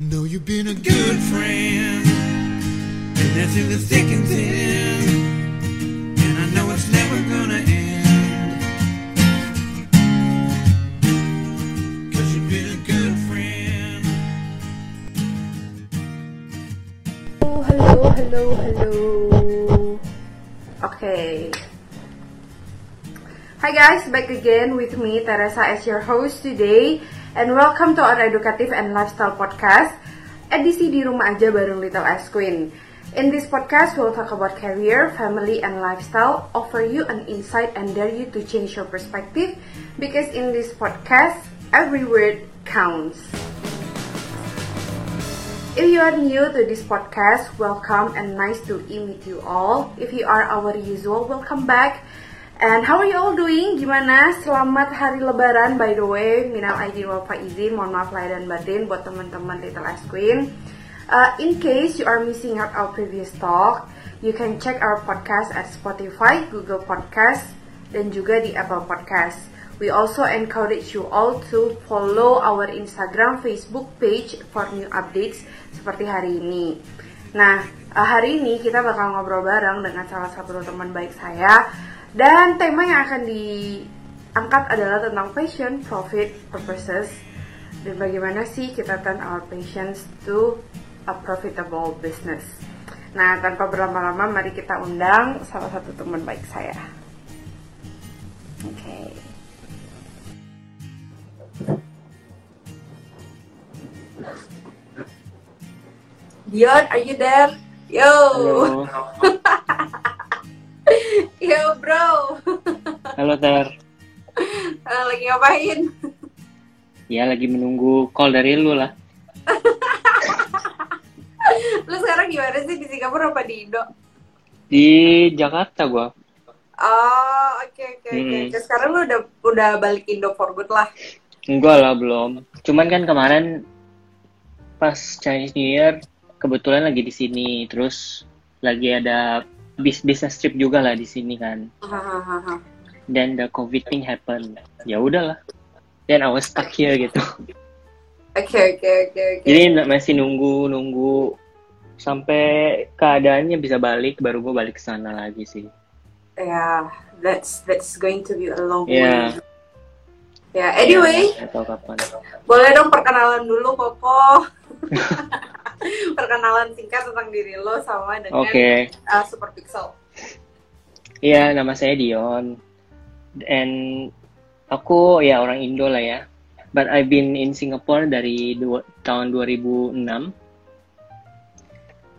Know you've been a good friend, and that's in the thick and thin. And I know it's never gonna end. Cause you've been a good friend. Oh, hello, hello, hello. Okay. Hi guys, back again with me Teresa as your host today and welcome to our educative and lifestyle podcast edisi di rumah aja bareng Little Ice Queen. In this podcast, we'll talk about career, family, and lifestyle, offer you an insight and dare you to change your perspective because in this podcast, every word counts. If you are new to this podcast, welcome and nice to meet you all. If you are our usual, welcome back. And how are you all doing? Gimana? Selamat hari lebaran by the way. Minal aidin wal faizin. Mohon maaf lahir dan batin buat teman-teman Little Ice Queen. Uh, in case you are missing out our previous talk, you can check our podcast at Spotify, Google Podcast, dan juga di Apple Podcast. We also encourage you all to follow our Instagram, Facebook page for new updates seperti hari ini. Nah, uh, hari ini kita bakal ngobrol bareng dengan salah satu teman baik saya dan tema yang akan diangkat adalah tentang passion, profit, purposes dan bagaimana sih kita turn our passions to a profitable business. Nah, tanpa berlama-lama mari kita undang salah satu teman baik saya. Oke. Okay. Dion, are you there? Yo. Yo, bro. halo Ter. Eh, Lagi ngapain? Ya lagi menunggu call dari lu lah. Lu sekarang gimana sih di Singapura apa di Indo? Di Jakarta gua. Oh, oke oke oke. Hmm. Oke, Sekarang lu udah udah balik Indo for good lah. Enggak lah belum. Cuman kan kemarin pas Chinese New Year kebetulan lagi di sini. Terus lagi ada bis business trip juga lah di sini kan. Dan the COVID thing happen. Ya udahlah. Dan I was stuck here gitu. Oke oke oke oke. Jadi masih nunggu nunggu sampai keadaannya bisa balik baru gua balik ke sana lagi sih. Ya, that's that's going to be a long Ya. way. Ya, anyway, Nggak tahu kapan. boleh dong perkenalan dulu Koko. perkenalan singkat tentang diri lo sama dengan Oke. uh, Super Pixel. Iya, nama saya Dion. And aku ya orang Indo lah ya. But I've been in Singapore dari dua, tahun 2006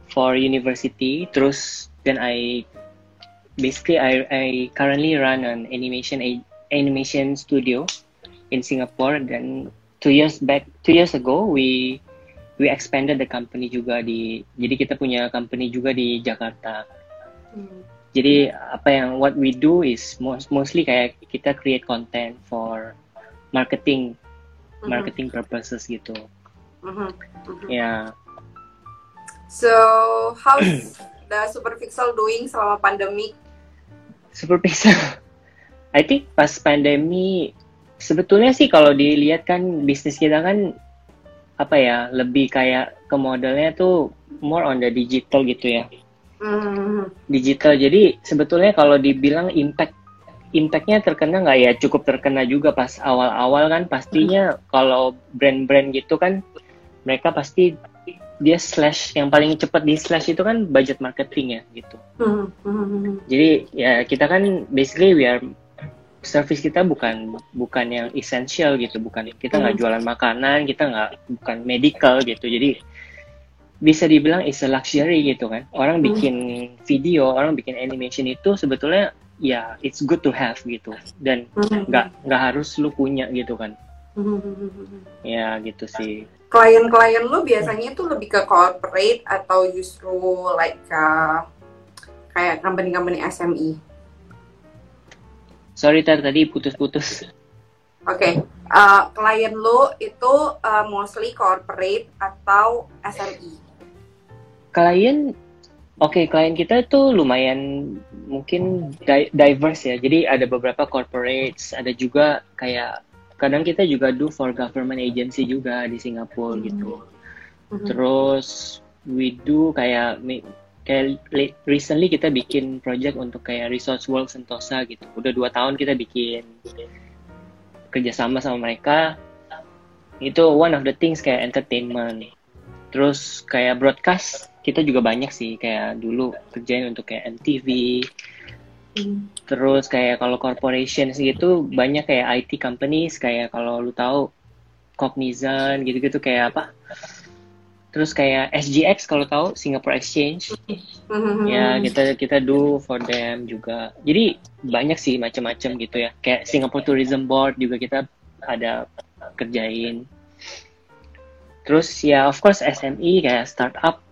for university. Terus then I basically I I currently run an animation a- animation studio in Singapore. Then two years back, two years ago we we expanded the company juga di. Jadi kita punya company juga di Jakarta. Hmm. Jadi apa yang what we do is most, mostly kayak kita create content for marketing Mhm. marketing purposes gitu. Mhm, mhm. Ya, So, how's the Super Pixel doing selama pandemi? super pixel. I think pas pandemi sebetulnya sih kalau dilihat kan bisnis kita kan apa ya lebih kayak ke modelnya tuh more on the digital gitu ya. Hmm. digital. Jadi sebetulnya kalau dibilang impact impactnya terkena nggak ya cukup terkena juga pas awal-awal kan pastinya kalau brand-brand gitu kan mereka pasti dia slash yang paling cepat di slash itu kan budget marketing ya gitu. Hmm. Hmm. Jadi ya kita kan basically we are service kita bukan bukan yang essential gitu, bukan kita nggak Hmm. jualan makanan, kita nggak bukan medical gitu. Jadi bisa dibilang is a luxury gitu kan. Orang Hmm. bikin video, orang bikin animation itu sebetulnya ya it's good to have gitu dan Hmm. nggak nggak harus lu punya gitu kan. Hmm. Ya gitu sih. Klien-klien lu biasanya tuh lebih ke corporate atau justru like uh, kayak company-company SME? Sorry tar tadi putus-putus. Oke, uh, klien lu itu uh, mostly corporate atau SME? klien oke klien kita itu lumayan mungkin di- diverse ya jadi ada beberapa corporates ada juga kayak kadang kita juga do for government agency juga di Singapura Hmm. gitu Mhm. Terus we do kayak kayak recently kita bikin project untuk kayak Resource World Sentosa gitu. Udah dua tahun kita bikin kerjasama sama mereka. Itu one of the things kayak entertainment. Terus kayak broadcast kita juga banyak sih kayak dulu kerjain untuk kayak MTV. Terus kayak kalau corporations gitu banyak kayak IT companies kayak kalau lu tahu Cognizant gitu-gitu kayak apa? Terus kayak SGX kalau tahu Singapore Exchange Mhm. ya kita kita do for them juga. Jadi banyak sih macam-macam gitu ya. Kayak Singapore Tourism Board juga kita ada kerjain. Terus ya of course SME kayak startup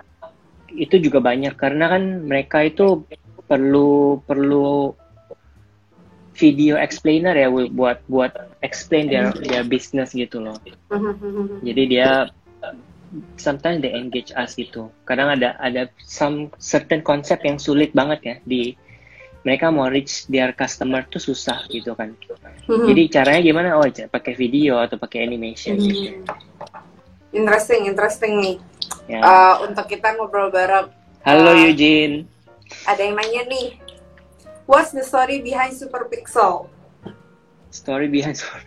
itu juga banyak karena kan mereka itu perlu perlu video explainer ya buat buat explain their their business gitu loh. Mhm. Jadi dia sometimes they engage us gitu. Kadang ada ada some certain konsep yang sulit banget ya di mereka mau reach their customer tuh susah gitu kan. Mhm. Jadi caranya gimana? Oh, pakai video atau pakai animation gitu. Interesting, interesting nih. Ya. Eh, untuk kita ngobrol bareng. Halo uh, Eugene. Ada yang nanya nih, what's the story behind Super Pixel? Story behind Super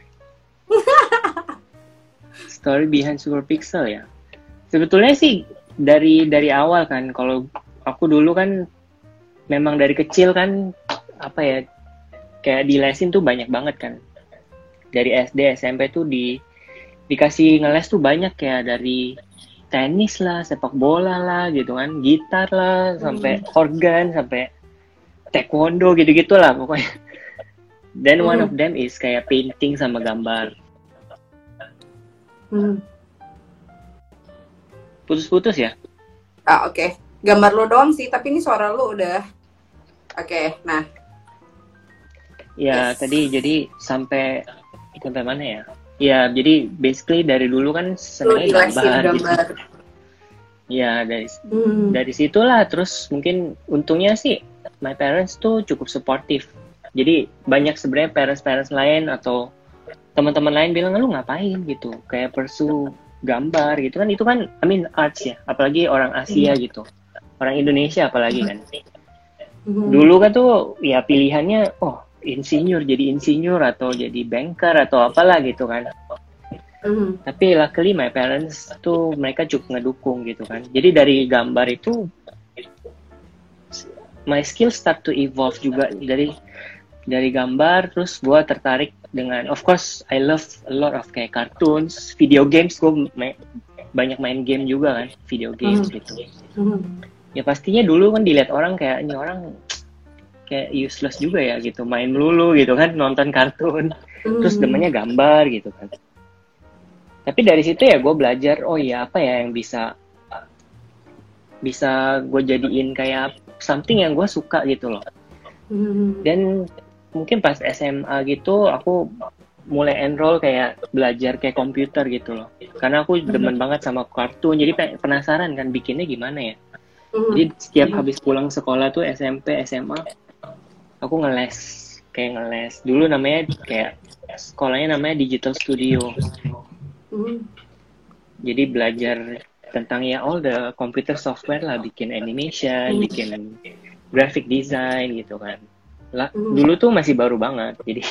Story behind Super Pixel ya. Sebetulnya sih dari dari awal kan kalau aku dulu kan memang dari kecil kan apa ya kayak di lesin tuh banyak banget kan. Dari SD SMP tuh di dikasih ngeles tuh banyak ya dari tenis lah, sepak bola lah gitu kan, gitar lah, sampai organ, sampai taekwondo gitu-gitu lah pokoknya. Then one Mhm. of them is kayak painting sama gambar. Hmm. Putus-putus ya? Ah, oke. Gambar lo doang sih, tapi ini suara lo udah. Oke, nah. Ya, Yes. tadi jadi sampai sampai mana ya? Ya, jadi basically dari dulu kan senangnya dilesin gambar, gitu. gambar. Ya, dari Hmm. dari situlah terus mungkin untungnya sih my parents tuh cukup supportive. Jadi banyak sebenarnya parents-parents lain atau teman-teman lain bilang lu ngapain gitu, kayak pursue gambar gitu kan itu kan I mean arts ya, apalagi orang Asia gitu. Orang Indonesia apalagi kan. Hmm. Dulu kan tuh ya pilihannya oh insinyur jadi insinyur atau jadi banker atau apalah gitu kan. Hmm. Tapi luckily my parents tuh mereka cukup ngedukung gitu kan. Jadi dari gambar itu my skill start to evolve juga dari dari gambar terus gua tertarik dengan of course I love a lot of kayak cartoons, video games gue banyak main game juga kan, video games Hmm. gitu. Hmm. Ya pastinya dulu kan dilihat orang kayak ini orang kayak useless juga ya gitu, main melulu gitu kan, nonton kartun terus Hmm. demennya gambar gitu kan tapi dari situ ya gue belajar oh ya apa ya yang bisa bisa gue jadiin kayak something yang gue suka gitu loh Hmm. dan mungkin pas SMA gitu aku mulai enroll kayak belajar kayak komputer gitu loh. Karena aku demen banget sama kartun jadi pe- penasaran kan bikinnya gimana ya. Hmm. jadi setiap habis pulang sekolah tuh SMP SMA aku ngeles kayak ngeles. Dulu namanya kayak sekolahnya namanya Digital Studio. Hmm. jadi belajar tentang ya all the computer software lah bikin animation Hmm. bikin graphic design gitu kan lah Hmm. dulu tuh masih baru banget jadi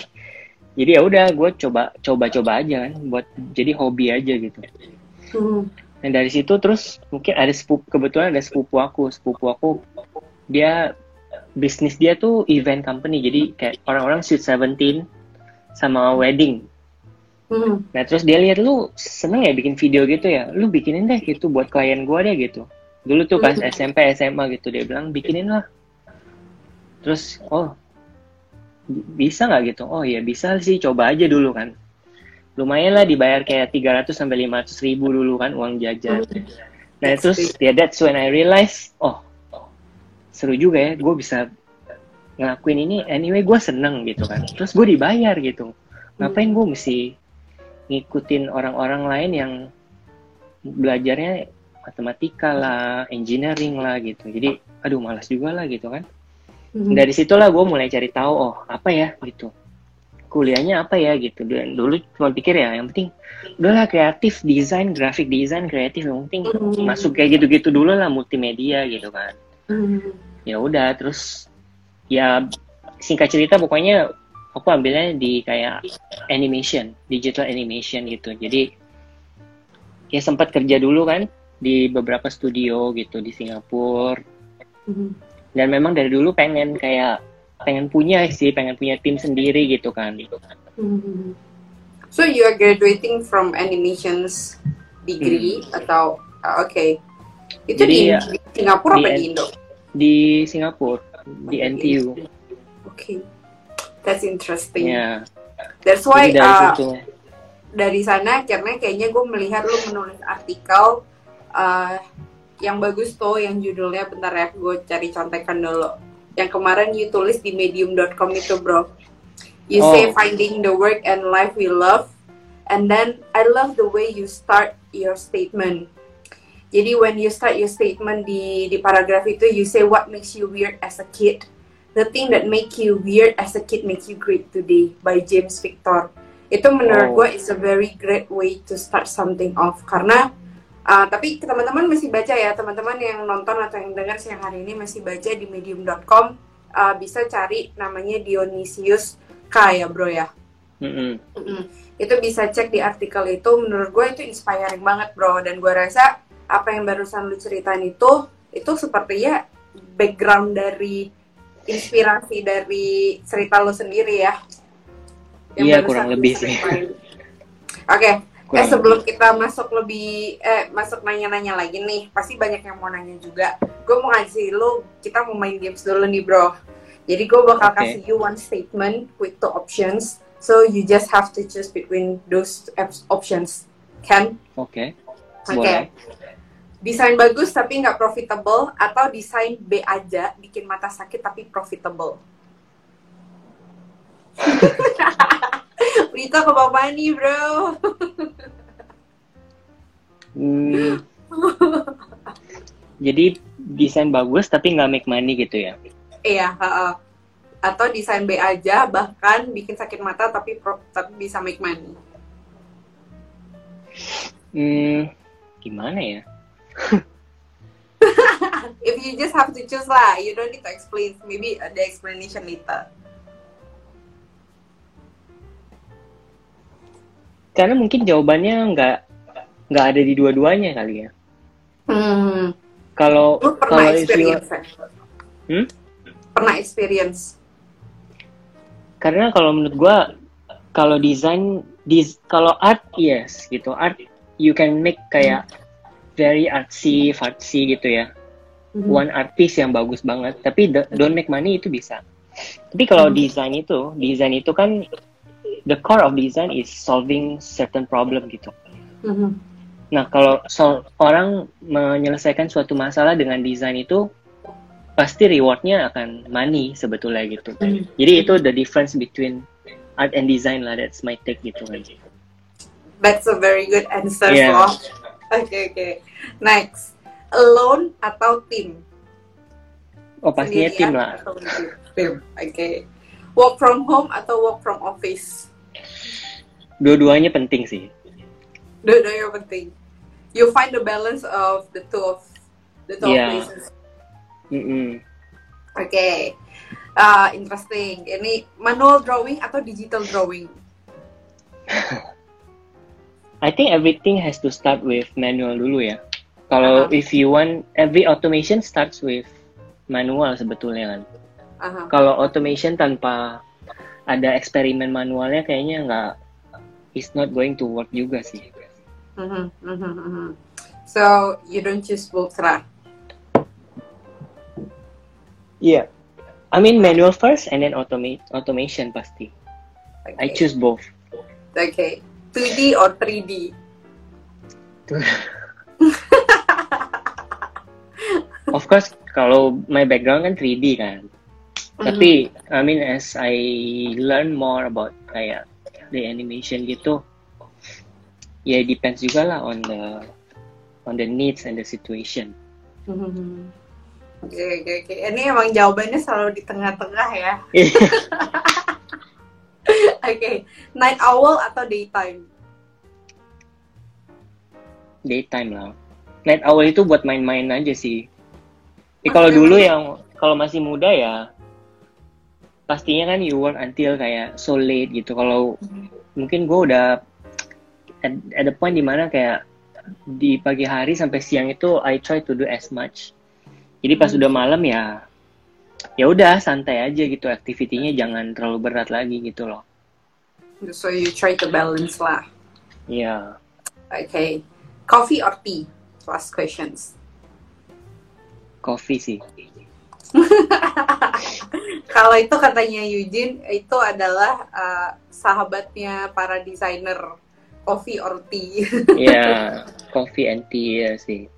jadi ya udah gue coba coba coba aja kan buat jadi hobi aja gitu Hmm. dan dari situ terus mungkin ada sepupu kebetulan ada sepupu aku sepupu aku dia bisnis dia tuh event company jadi kayak orang-orang Sweet Seventeen sama wedding Hmm. Nah terus dia lihat lu seneng ya bikin video gitu ya, lu bikinin deh gitu buat klien gua deh gitu. Dulu tuh pas Hmm. SMP SMA gitu dia bilang bikinin lah. Terus oh bisa nggak gitu? Oh ya bisa sih coba aja dulu kan. Lumayan lah dibayar kayak 300 sampai 500 ribu dulu kan uang jajan. Nah terus ya that's when I realize oh seru juga ya gue bisa ngelakuin ini anyway gue seneng gitu kan. Terus gue dibayar gitu. Ngapain gue mesti ngikutin orang-orang lain yang belajarnya matematika lah, engineering lah gitu. Jadi, aduh malas juga lah gitu kan. Hmm. Dari situlah gue mulai cari tahu, oh apa ya gitu. kuliahnya apa ya gitu dan dulu cuma pikir ya yang penting udahlah kreatif desain grafik desain kreatif yang penting Hmm. masuk kayak gitu-gitu dulu lah multimedia gitu kan Hmm. ya udah terus ya singkat cerita pokoknya aku ambilnya di kayak animation digital animation gitu jadi ya sempat kerja dulu kan di beberapa studio gitu di Singapura Hmm. Dan memang dari dulu pengen kayak pengen punya sih pengen punya tim sendiri gitu kan. Hmm. So you are graduating from animations degree atau ah, oke itu Jadi, di, ya, di Singapura di apa di Indo? di Singapura di NTU Oke, that's interesting. ya. That's why jadi dari uh, situ. dari sana akhirnya kayaknya gue melihat lu menulis artikel uh, yang bagus tuh yang judulnya bentar ya gue cari contekan dulu. Yang kemarin you tulis di medium.com itu bro. You say Oh. finding the work and life we love and then I love the way you start your statement. Jadi when you start your statement di di paragraf itu you say what makes you weird as a kid. The thing that make you weird as a kid makes you great today by James Victor. Itu menurut Oh. gue is a very great way to start something off. Karena uh, tapi teman-teman masih baca ya teman-teman yang nonton atau yang dengar siang hari ini masih baca di medium.com uh, bisa cari namanya Dionysius K ya bro ya. Mm-mm. Mm-mm. itu bisa cek di artikel itu. Menurut gue itu inspiring banget bro. Dan gue rasa apa yang barusan lu ceritain itu itu sepertinya background dari inspirasi dari cerita lu sendiri ya. Iya, barusan kurang lebih sih. oke. eh Kurang sebelum kita masuk lebih eh masuk nanya-nanya lagi nih pasti banyak yang mau nanya juga. Gue mau ngasih lu kita mau main games dulu nih bro. Jadi gue bakal Oke. kasih you one statement with two options. So you just have to choose between those op- options. Can oke. Oke. Boleh. Desain bagus tapi nggak profitable atau desain B aja bikin mata sakit tapi profitable Prita ke bapak nih bro Hmm. jadi desain bagus tapi nggak make money gitu ya Iya, heeh. atau desain B aja bahkan bikin sakit mata tapi pro- tapi bisa make money. hmm, gimana ya If you just have to choose lah, you don't need to explain. Maybe uh, the explanation later. Karena mungkin jawabannya nggak nggak ada di dua-duanya kali ya Hmm. kalau Lu pernah kalau experience? ya? Hmm? Pernah experience? karena kalau menurut gua kalau desain dis kalau art yes gitu art you can make kayak very artsy artsy gitu ya Mhm. one art piece yang bagus banget tapi do- don't make money itu bisa tapi kalau Hmm. desain itu desain itu kan the core of design is solving certain problem gitu Mhm. nah kalau sol- orang menyelesaikan suatu masalah dengan desain itu pasti rewardnya akan money sebetulnya gitu Mhm. jadi itu the difference between art and design lah that's my take gitu kan That's a very good answer, Yeah. Oke oke. Next, alone atau team? oh pastinya tim Sendirian lah atau tim? Oke. Work from home atau work from office? Dua-duanya penting sih Dua-duanya penting. You find the balance of the two of the two Yeah. places. Mm-mm. Oke. Ah, interesting. Ini manual drawing atau digital drawing? I think everything has to start with manual dulu ya. Kalau Aha. if you want every automation starts with manual sebetulnya kan. Aha. Kalau automation tanpa ada eksperimen manualnya kayaknya nggak it's not going to work juga sih. Mhm, mhm, mhm. So you don't choose both lah. Iya. I mean manual first and then automate automation pasti. I Okay. choose both. Okay. 2D or 3D? Of course kalau my background kan 3D kan. Tapi I mean as I learn more about kayak the animation gitu, ya it depends juga lah on the on the needs and the situation. Mhm. Oke oke oke. Ini emang jawabannya selalu di tengah-tengah ya. Oke, night owl atau daytime? Daytime lah. Night owl itu buat main-main aja sih. Masih kalau dulu yang kalau masih muda ya pastinya kan you work until kayak so late gitu. Kalau mungkin gue udah at, at the point di mana kayak di pagi hari sampai siang itu I try to do as much. Jadi pas Hmm. udah malam ya ya udah santai aja gitu aktivitinya jangan terlalu berat lagi gitu loh. So you try to balance lah. Iya. Okay. Coffee or tea? Last questions. Coffee sih. Kalau itu katanya Eugene, itu adalah uh, sahabatnya para desainer coffee or tea. Iya, coffee and tea ya sih.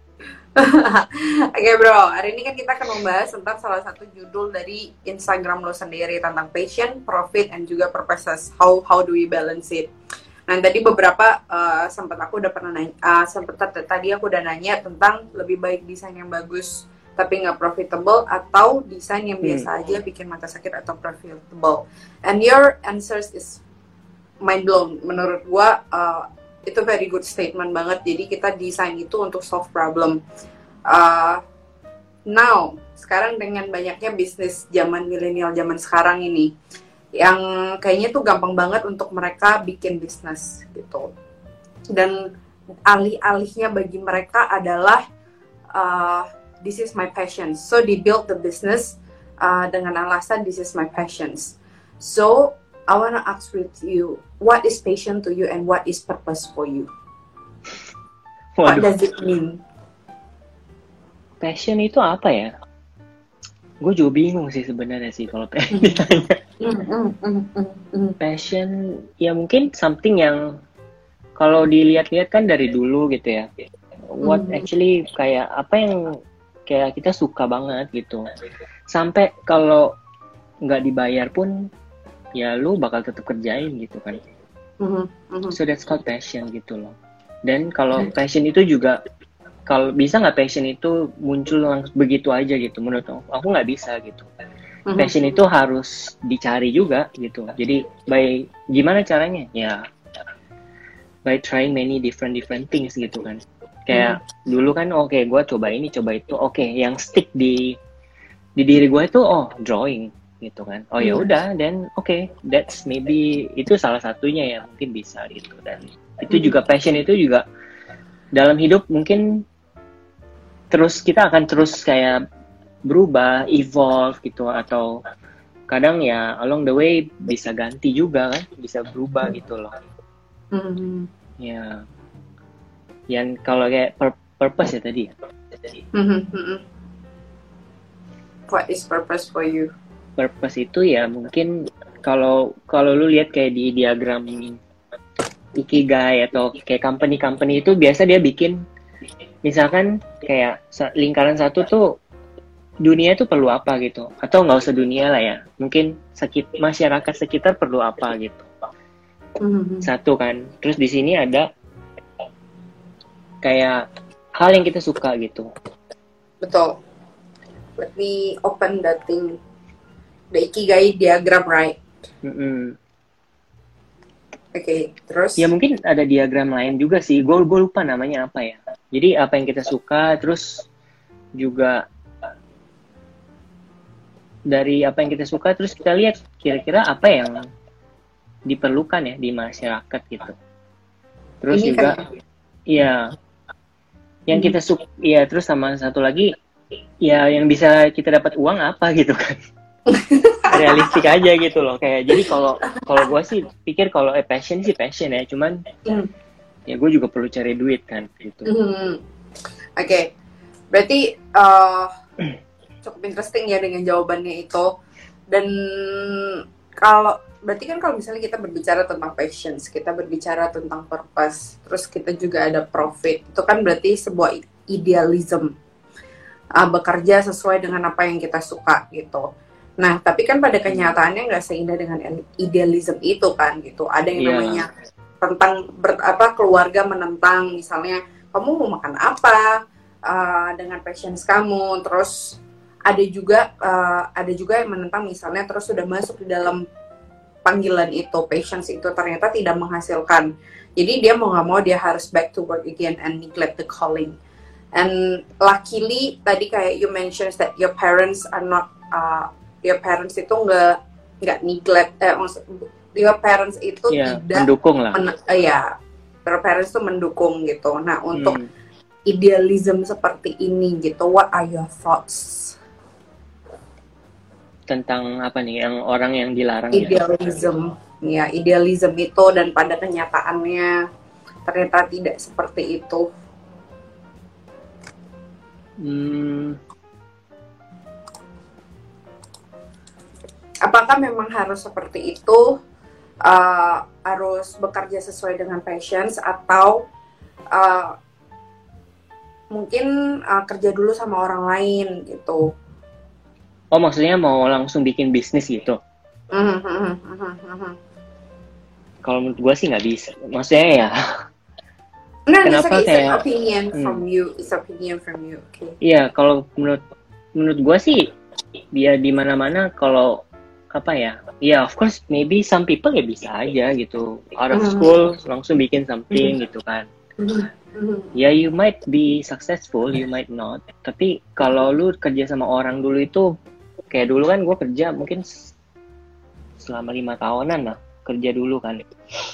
Oke bro, hari ini kan kita akan membahas tentang salah satu judul dari Instagram lo sendiri tentang passion, profit, and juga purposes. How how do we balance it? Nah tadi beberapa uh, sempat aku udah pernah nanya, uh, sempat t- tadi aku udah nanya tentang lebih baik desain yang bagus tapi nggak profitable atau desain yang biasa aja bikin mata sakit atau profitable. And your answers is mind blown. Menurut gua uh, itu very good statement banget. Jadi kita desain itu untuk solve problem. Uh, now, sekarang dengan banyaknya bisnis zaman milenial zaman sekarang ini, yang kayaknya tuh gampang banget untuk mereka bikin bisnis gitu. Dan alih-alihnya bagi mereka adalah uh, this is my passion. So they build the business uh, dengan alasan this is my passions. So I wanna ask with you, what is passion to you and what is purpose for you? What Waduh, does it mean? passion itu apa ya? Gue juga bingung sih sebenarnya sih kalau pengen ditanya. Mm, mm, mm, mm, mm. Passion ya mungkin something yang kalau dilihat-lihat kan dari dulu gitu ya. What Mhm. actually kayak apa yang kayak kita suka banget gitu. Sampai kalau nggak dibayar pun ya lu bakal tetap kerjain gitu kan. Mhm, mhm. So that's called passion gitu loh. Dan kalau passion itu juga kalau bisa nggak passion itu muncul langsung begitu aja gitu menurut aku, aku nggak bisa gitu. Mhm. Passion itu harus dicari juga gitu. Jadi by gimana caranya? Ya by trying many different different things gitu kan. Kayak dulu kan oke gue coba ini coba itu oke yang stick di di diri gue itu oh drawing gitu kan. Oh ya Hmm. udah dan oke that's maybe itu salah satunya yang mungkin bisa gitu dan itu Hmm. juga passion itu juga dalam hidup mungkin terus kita akan terus kayak berubah, evolve gitu atau kadang ya along the way bisa ganti juga kan, bisa berubah gitu loh. Mhm, Ya. Yang kalau kayak pur- purpose ya tadi ya. mhm, mhm. What is purpose for you? Purpose itu ya mungkin kalau kalau lu lihat kayak di diagram ikigai atau kayak company-company itu biasa dia bikin misalkan kayak lingkaran satu tuh dunia itu perlu apa gitu atau nggak usah dunia lah ya mungkin sekit masyarakat sekitar perlu apa gitu Mhm, satu kan terus di sini ada kayak hal yang kita suka gitu Betul. Let me open that thing. The Ikigai diagram, right? Mm-mm. Oke, terus? ya mungkin ada diagram lain juga sih gue gue lupa namanya apa ya jadi apa yang kita suka terus juga dari apa yang kita suka terus kita lihat kira-kira apa yang diperlukan ya di masyarakat gitu terus Ini juga kan- iya yang Hmm. kita suka iya terus sama satu lagi ya yang bisa kita dapat uang apa gitu kan realistik aja gitu loh kayak jadi kalau kalau gue sih pikir kalau eh, passion sih passion ya cuman Hmm. ya gue juga perlu cari duit kan gitu Mhm. Oke, berarti uh, cukup interesting ya dengan jawabannya itu. Dan kalau berarti kan kalau misalnya kita berbicara tentang passions, kita berbicara tentang purpose, terus kita juga ada profit, itu kan berarti sebuah idealism. Uh, bekerja sesuai dengan apa yang kita suka gitu. Nah, tapi kan pada kenyataannya nggak seindah dengan idealism itu kan gitu. Ada yang Iya. namanya tentang ber, apa keluarga menentang misalnya kamu mau makan apa uh, dengan passions kamu terus ada juga uh, ada juga yang menentang misalnya terus sudah masuk di dalam panggilan itu, patience itu ternyata tidak menghasilkan. Jadi dia mau nggak mau dia harus back to work again and neglect the calling. And luckily tadi kayak you mentioned that your parents are not uh, your parents itu nggak nggak neglect eh, maksud- your parents itu ya tidak mendukung lah men- eh, ya your parents tuh mendukung gitu. Nah untuk Hmm. idealism seperti ini gitu, what are your thoughts? Tentang apa nih yang orang yang dilarang ya Idealism, ya idealism itu dan pada kenyataannya ternyata tidak seperti itu. Hmm, Apakah memang harus seperti itu? Uh, harus bekerja sesuai dengan passions atau uh, mungkin uh, kerja dulu sama orang lain gitu. Oh maksudnya mau langsung bikin bisnis gitu kalau menurut gue sih nggak bisa maksudnya ya Nah, Kenapa it's, it's an kayak- opinion Hmm. from you. It's opinion from you. Okay. Iya, kalau menurut menurut gua sih dia di mana-mana kalau apa ya? Ya, of course maybe some people ya bisa aja gitu. Out of Hmm. school langsung bikin something gitu kan. Mhm. Ya you might be successful, you might not. Tapi kalau lu kerja sama orang dulu itu kayak dulu kan gua kerja mungkin selama lima tahunan lah kerja dulu kan.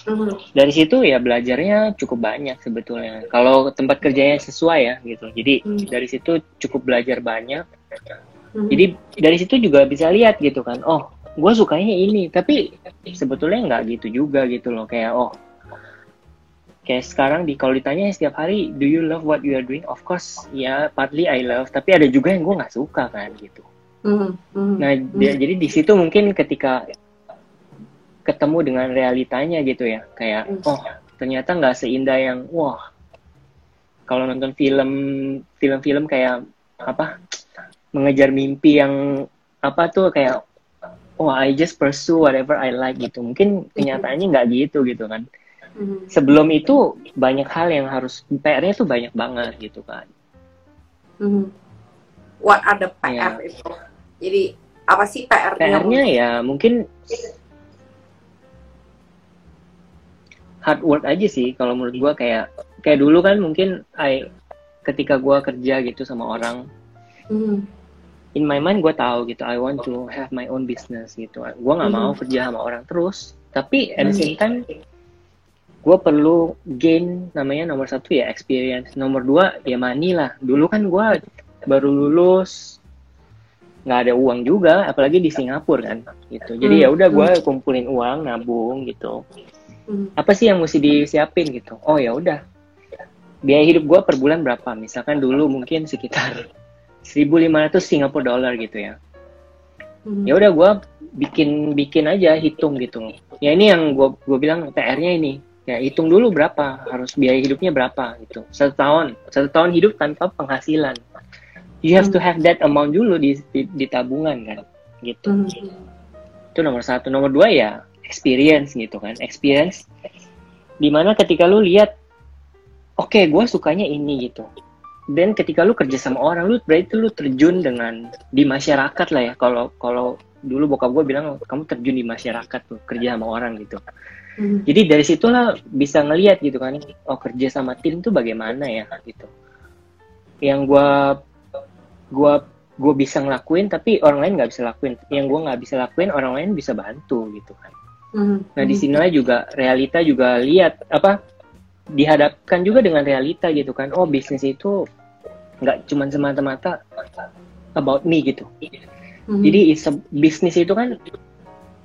Mhm. Dari situ ya belajarnya cukup banyak sebetulnya. Kalau tempat kerjanya sesuai ya gitu. Jadi Hmm. dari situ cukup belajar banyak. Mhm. Jadi dari situ juga bisa lihat gitu kan. Oh, gue sukanya ini. Tapi sebetulnya nggak gitu juga gitu loh. Kayak oh, kayak sekarang di kalau ditanya setiap hari, do you love what you are doing? Of course, ya partly I love. Tapi ada juga yang gue nggak suka kan gitu. Mhm. Nah, dia- jadi di situ mungkin ketika ketemu dengan realitanya gitu ya, kayak Hmm. oh ternyata nggak seindah yang wah kalau nonton film film-film kayak apa mengejar mimpi yang apa tuh kayak oh I just pursue whatever I like gitu. Mungkin kenyataannya nggak gitu gitu kan. Mhm. Sebelum itu banyak hal yang harus PR-nya tuh banyak banget gitu kan. Mhm. What are the PR Iya. itu? Jadi apa sih PR-nya? PR-nya ya mungkin hard work aja sih kalau menurut gua kayak kayak dulu kan mungkin I ketika gua kerja gitu sama orang Mhm. in my mind gua tahu gitu I want to have my own business gitu. Gua nggak mau kerja sama orang terus tapi at the same time gua perlu gain namanya nomor satu ya experience. Nomor dua ya money lah. Dulu kan gua baru lulus nggak ada uang juga apalagi di Singapura kan gitu. Jadi Hmm, ya udah gua kumpulin uang nabung gitu. Mhm. apa sih yang mesti disiapin gitu? Oh ya udah. Biaya hidup gua per bulan berapa? Misalkan dulu mungkin sekitar 1.500 Singapura dollar gitu ya. Mhm. ya udah gua bikin bikin aja hitung gitu. Ya ini yang gua gua bilang PR-nya ini. Ya hitung dulu berapa harus biaya hidupnya berapa gitu. Satu tahun satu tahun hidup tanpa penghasilan you have to have that amount dulu di di, di tabungan kan? Gitu. Mhm. itu nomor satu. Nomor dua ya experience gitu kan? Experience di mana ketika lu lihat oke gue sukanya ini gitu. Dan ketika lu kerja sama orang lu berarti lu terjun dengan di masyarakat lah ya. Kalau kalau dulu bokap gue bilang kamu terjun di masyarakat tuh kerja sama orang gitu. Mhm. jadi dari situlah bisa ngelihat gitu kan oh kerja sama tim tuh bagaimana ya gitu. Yang gua gua gue bisa ngelakuin tapi orang lain nggak bisa lakuin yang gua nggak bisa lakuin orang lain bisa bantu gitu kan Mhm. nah di sinilah juga realita juga lihat apa dihadapkan juga dengan realita gitu kan oh bisnis itu nggak cuma semata-mata about me gitu Mhm. jadi is bisnis itu kan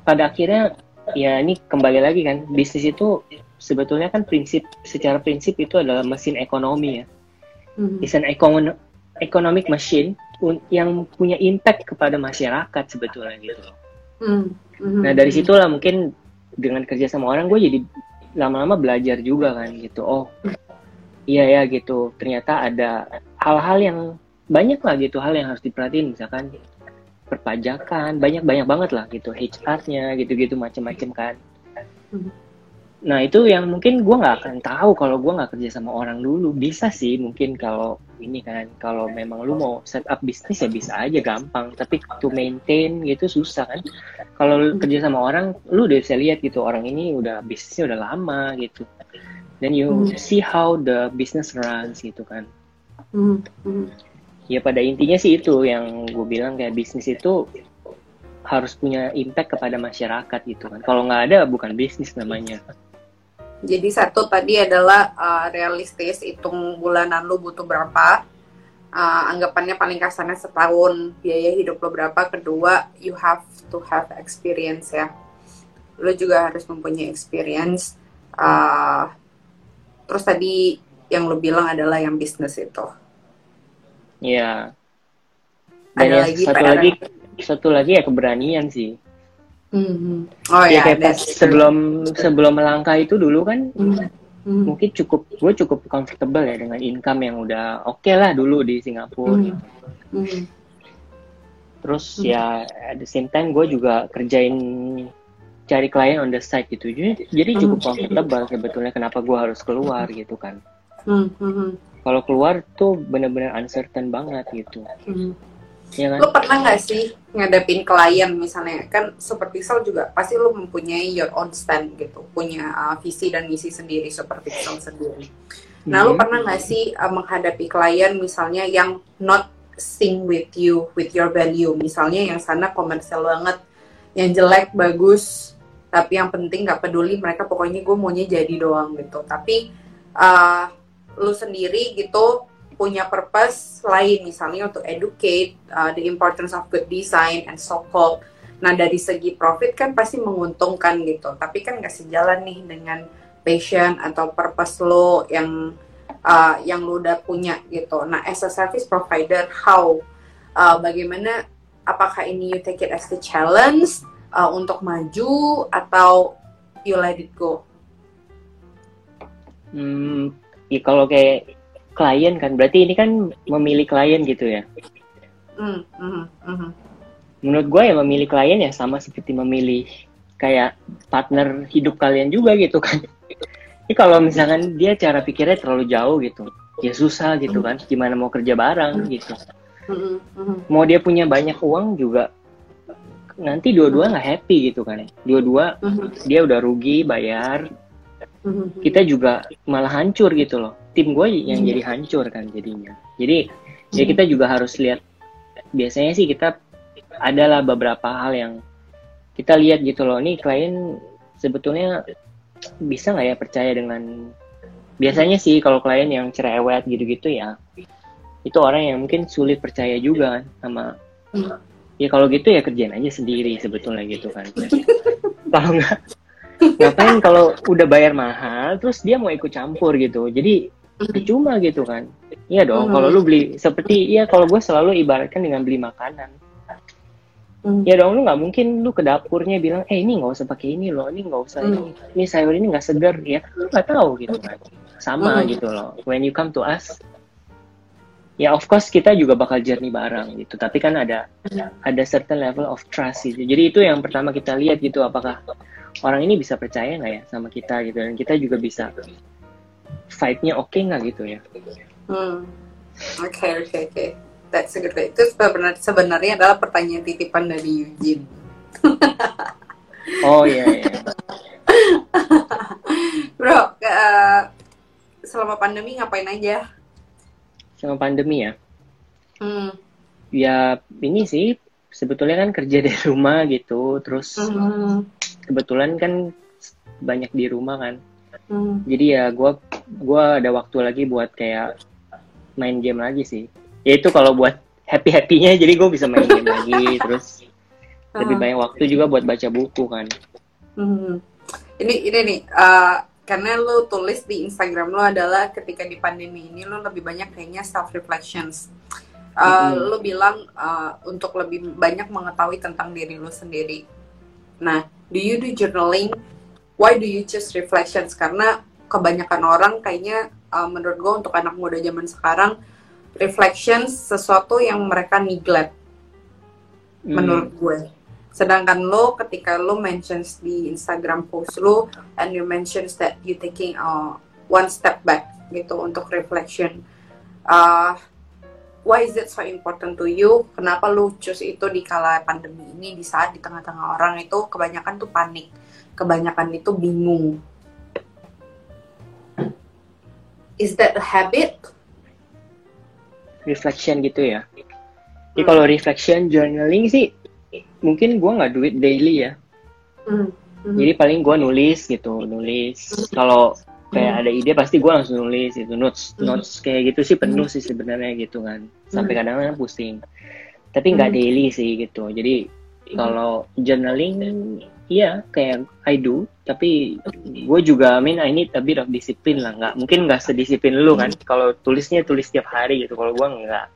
pada akhirnya ya ini kembali lagi kan bisnis itu sebetulnya kan prinsip secara prinsip itu adalah mesin ekonomi ya. Mhm. It's an econ- economic machine yang punya impact kepada masyarakat sebetulnya gitu. Mhm. Mhm. Nah dari situlah mungkin dengan kerja sama orang gue jadi lama-lama belajar juga kan gitu. Oh iya ya gitu. Ternyata ada hal-hal yang banyak lah gitu hal yang harus diperhatiin misalkan perpajakan banyak banyak banget lah gitu HR-nya gitu-gitu macam-macam kan. Mhm. Nah itu yang mungkin gue nggak akan tahu kalau gue nggak kerja sama orang dulu. Bisa sih mungkin kalau ini kan kalau memang lu mau set up bisnis ya bisa aja gampang. Tapi to maintain gitu susah kan. Kalau kerja sama orang, lu udah bisa lihat gitu orang ini udah bisnisnya udah lama gitu. Dan you Hmm. see how the business runs gitu kan. Hmm, hmm. Ya pada intinya sih itu yang gue bilang kayak bisnis itu harus punya impact kepada masyarakat gitu kan. Kalau nggak ada bukan bisnis namanya. Jadi satu tadi adalah uh, realistis, hitung bulanan lu butuh berapa. Uh, anggapannya paling kasarnya setahun biaya hidup lo berapa. Kedua, you have to have experience ya. Lu juga harus mempunyai experience. Uh, terus tadi yang lu bilang adalah yang bisnis itu. Ya. Ada Dan yang lagi, satu lagi satu lagi ya keberanian sih. Hmm. Oh ya ya, kayak pas true. sebelum sebelum melangkah itu dulu kan Hmm. Hmm. mungkin cukup gue cukup comfortable ya dengan income yang udah oke lah dulu di Singapura. Hmm. Hmm. Terus Hmm. ya at the same time gue juga kerjain cari klien on the side gitu. Jadi, jadi cukup Hmm. comfortable sebetulnya kenapa gue harus keluar gitu kan. Hmm. Hmm. Kalau keluar tuh bener-bener uncertain banget gitu. Hmm. Ya kan? Lo pernah nggak sih ngadepin klien misalnya kan seperti Sal juga pasti lo mempunyai your own stand gitu, punya uh, visi dan misi sendiri seperti Sal sendiri. Nah, lo Hmm. pernah nggak sih uh, menghadapi klien misalnya yang not sing with you, with your value, misalnya yang sana komersial banget, yang jelek bagus, tapi yang penting nggak peduli mereka pokoknya gue maunya jadi doang gitu. Tapi uh, lu sendiri gitu punya purpose lain misalnya untuk educate uh, the importance of good design and so called. Nah dari segi profit kan pasti menguntungkan gitu, tapi kan nggak sejalan nih dengan passion atau purpose lo yang uh, yang lo udah punya gitu. Nah as a service provider, how uh, bagaimana apakah ini you take it as the challenge uh, untuk maju atau you let it go? Hmm, ya kalau kayak klien kan berarti ini kan memilih klien gitu ya. Hmm, hmm, hmm, menurut gue ya memilih klien ya sama seperti memilih kayak partner hidup kalian juga gitu kan. Ini kalau misalkan dia cara pikirnya terlalu jauh gitu, ya susah gitu kan. Gimana mau kerja bareng gitu. hmm, hmm, Mau dia punya banyak uang juga nanti dua-dua nggak happy gitu kan. Dua-dua hmm, dia udah rugi bayar, hmm, kita juga malah hancur gitu loh. Tim gue yang jadi hancur kan jadinya. Jadi ya kita juga harus lihat. Biasanya sih kita adalah beberapa hal yang kita lihat gitu loh. Nih klien sebetulnya bisa nggak ya percaya dengan biasanya sih kalau klien yang cerewet gitu-gitu ya itu orang yang mungkin sulit percaya juga kan sama Hmm. ya kalau gitu ya kerjain aja sendiri sebetulnya gitu kan kalau nggak ngapain kalau udah bayar mahal terus dia mau ikut campur gitu jadi cuma gitu kan. Iya dong Hmm. kalau lu beli seperti iya kalau gue selalu ibaratkan dengan beli makanan. Hmm. ya dong lu nggak mungkin lu ke dapurnya bilang eh ini nggak usah pakai ini loh ini nggak usah ini. Ini sayur ini nggak segar ya. Kan lu nggak tahu gitu kan. Sama Hmm. gitu loh. When you come to us ya of course kita juga bakal journey bareng gitu. Tapi kan ada ada certain level of trust gitu. Jadi itu yang pertama kita lihat gitu apakah orang ini bisa percaya nggak ya sama kita gitu. Dan kita juga bisa vibe-nya oke nggak gitu ya Hmm. Oke oke oke. That's a good way. Itu sebenarnya sebenarnya adalah pertanyaan titipan dari Eugene. oh iya iya Bro, eh, selama pandemi ngapain aja? sama pandemi ya Hmm. ya ini sih sebetulnya kan kerja dari rumah gitu terus Hmm. kebetulan kan banyak di rumah kan Hmm. jadi ya gua gua ada waktu lagi buat kayak main game lagi sih ya itu kalau buat happy happynya jadi gue bisa main game lagi terus lebih Ah. banyak waktu juga buat baca buku kan Hmm. Ini ini nih, eh, karena lu tulis di Instagram lu adalah ketika di pandemi ini lu lebih banyak kayaknya self reflections. Mm-mm. Lu bilang eh, untuk lebih banyak mengetahui tentang diri lu sendiri. Nah, do you do journaling? Why do you choose reflections? Karena kebanyakan orang kayaknya eh, menurut gue untuk anak muda zaman sekarang reflections sesuatu yang mereka neglect Hmm, menurut gue. Sedangkan lo ketika lo mentions di Instagram post lo and you mentions that you taking uh, one step back gitu untuk reflection. Uh, why is it so important to you? Kenapa lo choose itu di kala pandemi ini di saat di tengah-tengah orang itu kebanyakan tuh panik, kebanyakan itu bingung. Is that a habit? reflection gitu ya. Jadi kalau reflection journaling sih mungkin gua nggak duit daily ya. Hmm. Hmm. Jadi paling gua nulis gitu, nulis. Kalau kayak ada ide pasti gua langsung nulis itu notes Hmm. notes kayak gitu sih penuh sih sebenarnya gitu kan. Sampai kadang-kadang pusing. Tapi nggak Hmm. daily sih gitu. Jadi kalau journaling iya kayak I do. Tapi gue juga I mean I need a bit of discipline lah. Nggak mungkin nggak sedisiplin lu kan. Kalau tulisnya tulis tiap hari gitu. Kalau gue nggak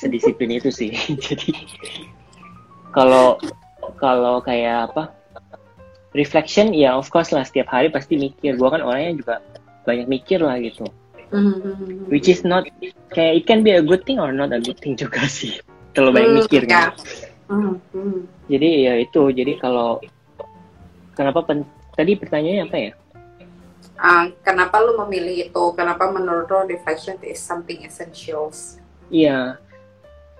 sedisiplin itu sih. Jadi kalau kalau kayak apa? Reflection ya of course lah. Setiap hari pasti mikir. Gue kan orangnya juga banyak mikir lah gitu. Hmm, hmm, hmm. which is not kayak it can be a good thing or not a good thing juga sih. Terlalu banyak Hmm, mikir ya. kan Hmm, hmm. jadi ya itu. Jadi kalau kenapa pen, tadi pertanyaannya apa ya? Ah, kenapa lu memilih itu? Kenapa menurut lo reflection is something essentials? iya.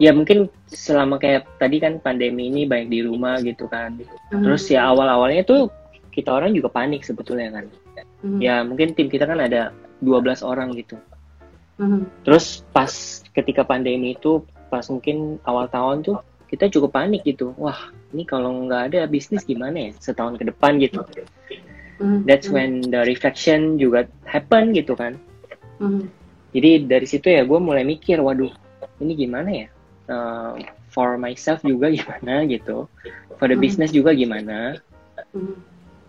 Ya mungkin selama kayak tadi kan pandemi ini banyak di rumah gitu kan. Terus ya awal awalnya tuh kita orang juga panik sebetulnya kan. Hmm, ya mungkin tim kita kan ada 12 orang gitu. Hmm, terus pas ketika pandemi itu pas mungkin awal tahun tuh kita cukup panik gitu. Wah ini kalau nggak ada bisnis gimana ya setahun ke depan gitu. Hmm, that's hmm, when the reflection juga happen gitu kan. Hmm, jadi dari situ ya gue mulai mikir waduh ini gimana ya? Uh, for myself juga gimana gitu? For the business juga gimana?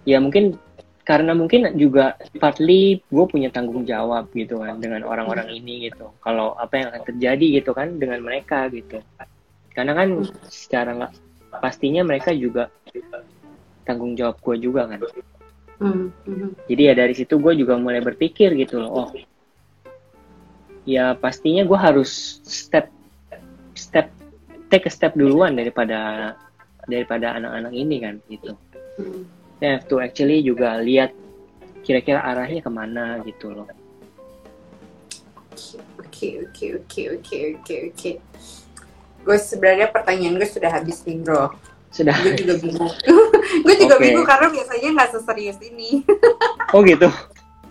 Ya mungkin karena mungkin juga partly gue punya tanggung jawab gitu kan dengan orang-orang ini gitu. Kalau apa yang akan terjadi gitu kan dengan mereka gitu karena kan secara nggak pastinya mereka juga tanggung jawab gue juga kan. Hmm, hmm, jadi ya dari situ gue juga mulai berpikir gitu loh oh. Ya pastinya gue harus step step take a step duluan daripada daripada anak-anak ini kan gitu. Hmm. I have to actually juga lihat kira-kira arahnya ke mana gitu loh. Oke, oke, oke, oke, oke, oke. Gue sebenarnya pertanyaan gue sudah habis nih bro. sudah Gue juga bingung. gue juga Oke. bingung karena biasanya nggak seserius ini. oh gitu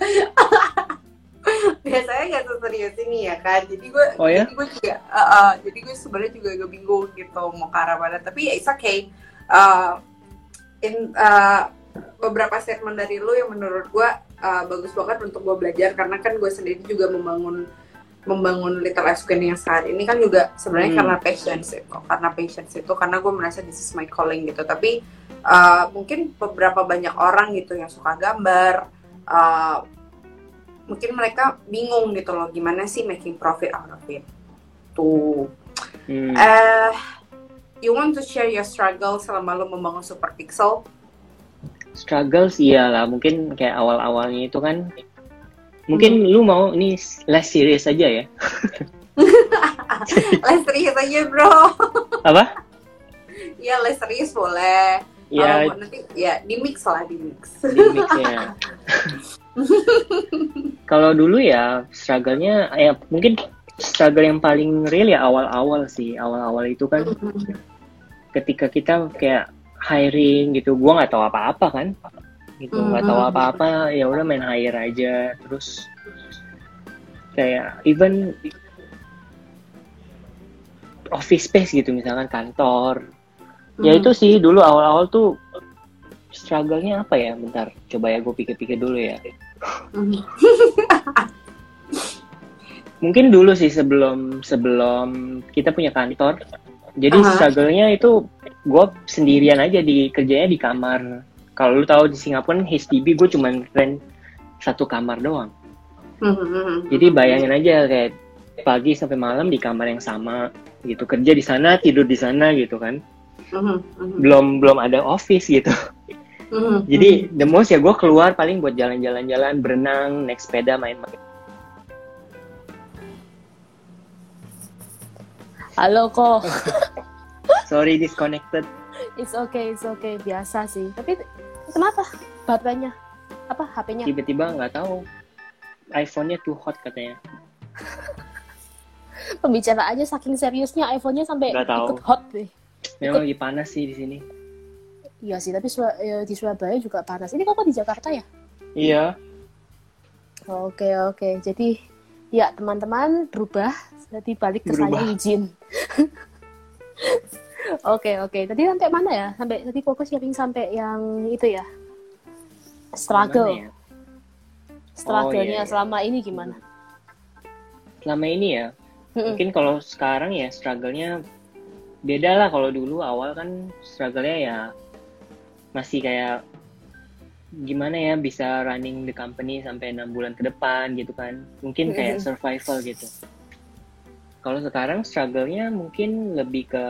biasanya nggak seserius ini ya kan. Jadi gue, Oh, ya? jadi gue juga, uh, uh, jadi gue sebenarnya juga agak bingung gitu mau ke arah mana. Tapi ya it's okay. Uh, in uh, beberapa statement dari lu yang menurut gue uh, bagus banget untuk gue belajar karena kan gue sendiri juga membangun membangun Little Ice Queen yang saat ini kan juga sebenarnya Hmm. karena patience itu karena patience itu karena gue merasa this is my calling gitu. Tapi uh, mungkin beberapa banyak orang gitu yang suka gambar uh, mungkin mereka bingung gitu loh gimana sih making profit out of it. Tuh. Hmm. eh you want to share your struggle selama lo membangun Super Pixel struggles iyalah mungkin kayak awal-awalnya itu kan mungkin lu mau ini less serious aja ya. Less serius aja bro. Apa? Ya less serius boleh. Ya Kalau nanti ya di mix lah di mix. Di mix ya. Kalau dulu ya struggle-nya ya mungkin struggle yang paling real ya awal-awal sih. Awal-awal itu kan ketika kita kayak hiring gitu gua nggak tahu apa-apa kan gitu nggak tahu Mhm. apa-apa ya udah main hire aja terus kayak even office space gitu misalkan kantor ya Hmm. itu sih dulu awal-awal tuh struggle-nya apa ya bentar coba ya gue pikir-pikir dulu ya Mhm. mungkin dulu sih sebelum sebelum kita punya kantor jadi Aha. struggle-nya itu gue sendirian aja di kerjanya di kamar kalau lu tahu di Singapura kan HDB gue cuman rent satu kamar doang Mhm. jadi bayangin aja kayak pagi sampai malam di kamar yang sama gitu kerja di sana tidur di sana gitu kan Mhm. Mhm. belum belum ada office gitu Mhm. jadi the most ya gue keluar paling buat jalan-jalan-jalan berenang naik sepeda main-main Halo kok. sorry disconnected It's okay, it's okay, biasa sih. Tapi kenapa baterainya? Apa HP-nya? tiba-tiba nggak tahu iPhone-nya too hot katanya Pembicaraannya saking seriusnya iPhone-nya sampai tahu. ikut hot deh. memang lagi panas sih di sini Iya sih, tapi eh, di Surabaya juga panas. Ini kok di Jakarta ya? iya Oke, oke. Jadi ya teman-teman berubah. Jadi balik ke Berubah. saya izin. Oke, oke. Tadi sampai mana ya? Sampai tadi fokus sharing sampai yang itu ya. Struggle. Ya? Struggle-nya Oh, iya, iya. selama ini gimana? selama ini ya mungkin kalau sekarang ya struggle-nya beda lah kalau dulu awal kan struggle-nya ya masih kayak gimana ya bisa running the company sampai enam bulan ke depan gitu kan mungkin kayak survival gitu kalau sekarang struggle-nya mungkin lebih ke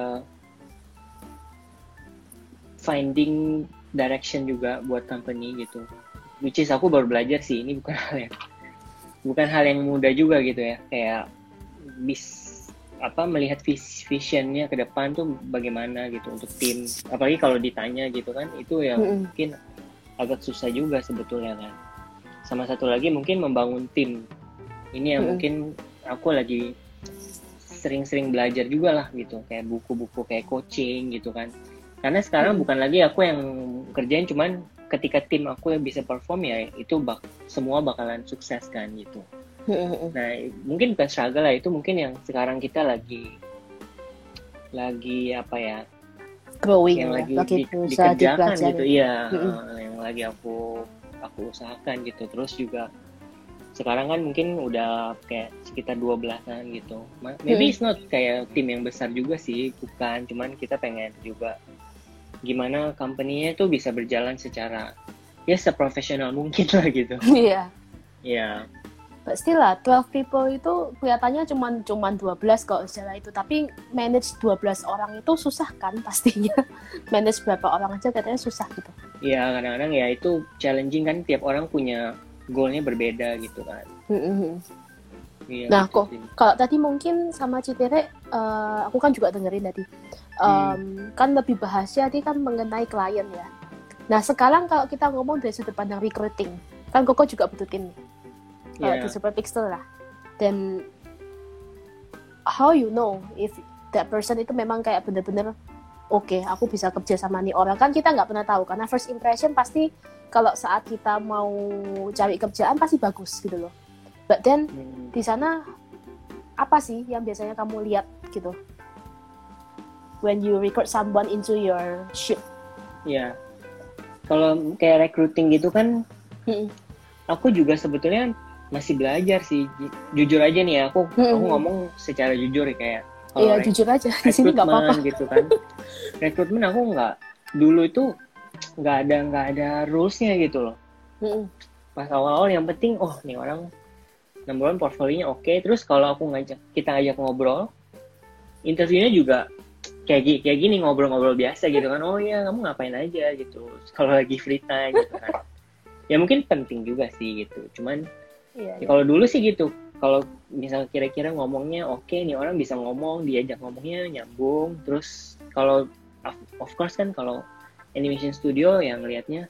finding direction juga buat company gitu. Which is aku baru belajar sih ini bukan hal yang bukan hal yang mudah juga gitu ya. Kayak bis apa melihat vis- visionnya ke depan tuh bagaimana gitu untuk tim. Apalagi kalau ditanya gitu kan itu yang Mm-mm. mungkin agak susah juga sebetulnya kan. Sama satu lagi mungkin membangun tim. Ini yang Mm-mm. mungkin aku lagi sering-sering belajar juga lah gitu. Kayak buku-buku kayak coaching gitu kan karena sekarang Mm. bukan lagi aku yang kerjain cuman ketika tim aku yang bisa perform ya itu bak semua bakalan sukses kan gitu Mm-mm. Nah, mungkin bukan struggle lah itu mungkin yang sekarang kita lagi lagi apa ya? Growing yang ya, lagi, lagi di- dikerjakan gitu. Iya, Mm-mm. eh, yang lagi aku aku usahakan gitu. Terus juga sekarang kan mungkin udah kayak sekitar 12-an gitu. Ma- Maybe it's not kayak tim yang besar juga sih, bukan. Cuman kita pengen juga gimana company-nya tuh bisa berjalan secara ya seprofesional mungkin lah gitu. Iya. Iya. But still lah, 12 people itu kelihatannya cuman cuman 12 kok secara itu. Tapi manage 12 orang itu susah kan pastinya. manage berapa orang aja katanya susah gitu. Iya kadang-kadang ya itu challenging kan tiap orang punya goalnya berbeda gitu kan. Mm-mm. Iya, Nah, gitu kok kalau tadi mungkin sama Citere, eh, aku kan juga dengerin tadi. Em, Kan lebih bahasnya tadi kan mengenai klien ya. Nah, sekarang kalau kita ngomong dari sudut pandang recruiting, kan Koko juga butuh tim nih. Kalau Iya. di Super Pixel lah. Dan how you know if that person itu memang kayak bener-bener oke, aku bisa kerja sama nih orang kan kita nggak pernah tahu karena first impression pasti kalau saat kita mau cari kerjaan pasti bagus gitu loh. But then Hmm, di sana apa sih yang biasanya kamu lihat gitu when you recruit someone into your ship Iya. Kalau kayak recruiting gitu kan, Mm-mm. aku juga sebetulnya masih belajar sih. Ju- Jujur aja nih ya, aku aku Mm-mm. ngomong secara jujur ya kayak iya rek- jujur aja di sini nggak apa-apa gitu kan. rekrutmen aku nggak dulu itu nggak ada nggak ada rulesnya gitu loh. Mm-mm. Pas awal-awal yang penting, oh nih orang number one portfolionya oke. Terus kalau aku ngajak kita ngajak ngobrol, interviewnya juga kayak kayak gini ngobrol-ngobrol biasa gitu kan. Oh iya kamu ngapain aja gitu. Kalau lagi free time gitu kan. ya mungkin penting juga sih gitu. Cuman iya Ya, kalau dulu sih gitu. Kalau misal kira-kira ngomongnya oke nih orang bisa ngomong, diajak ngomongnya nyambung. Terus kalau of, course kan kalau animation studio yang lihatnya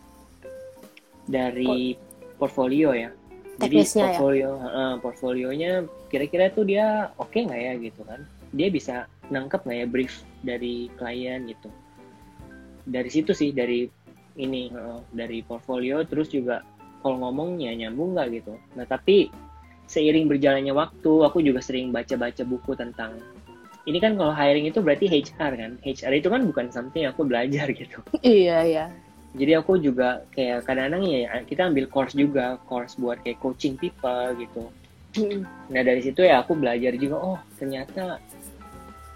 dari portfolio ya. Jadi ya. portfolio, heeh, portfolionya kira-kira tuh dia oke nggak ya gitu kan? Dia bisa nangkep nggak ya brief dari klien gitu. Dari situ sih dari ini dari portfolio terus juga kalau ngomongnya nyambung nggak gitu. Nah tapi seiring berjalannya waktu, aku juga sering baca-baca buku tentang ini kan kalau hiring itu berarti HR kan. HR itu kan bukan something yang aku belajar gitu. iya iya Jadi aku juga kayak kadang-kadang ya kita ambil course juga, course buat kayak coaching people gitu. Mm-mm. Nah dari situ ya aku belajar juga, oh ternyata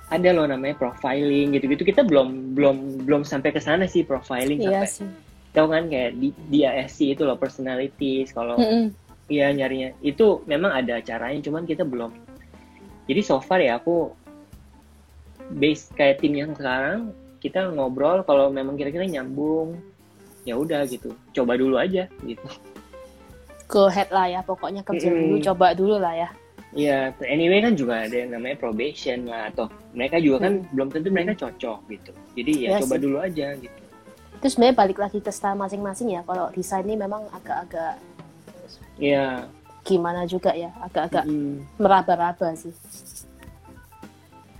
ada loh namanya profiling gitu-gitu. Kita belum belum belum sampai ke sana sih profiling iya sampai sih. Tahu kan kayak di DISC itu loh personalities. Kalau Mm-mm. Iya nyarinya. Itu memang ada caranya cuman kita belum. Jadi so far ya aku base kayak tim yang sekarang kita ngobrol. Kalau memang kira-kira nyambung ya udah gitu. Coba dulu aja gitu. Go ahead lah ya pokoknya kerja Mm-mm. dulu coba dulu lah ya. Iya, anyway kan juga ada yang namanya probation lah atau mereka juga kan belum tentu mereka cocok gitu. Jadi ya Iya coba sih. dulu aja gitu. Terus sebenarnya balik lagi ke style masing-masing ya. Kalau desain ini memang agak-agak Iya. gimana juga ya, agak-agak mm, meraba-raba sih.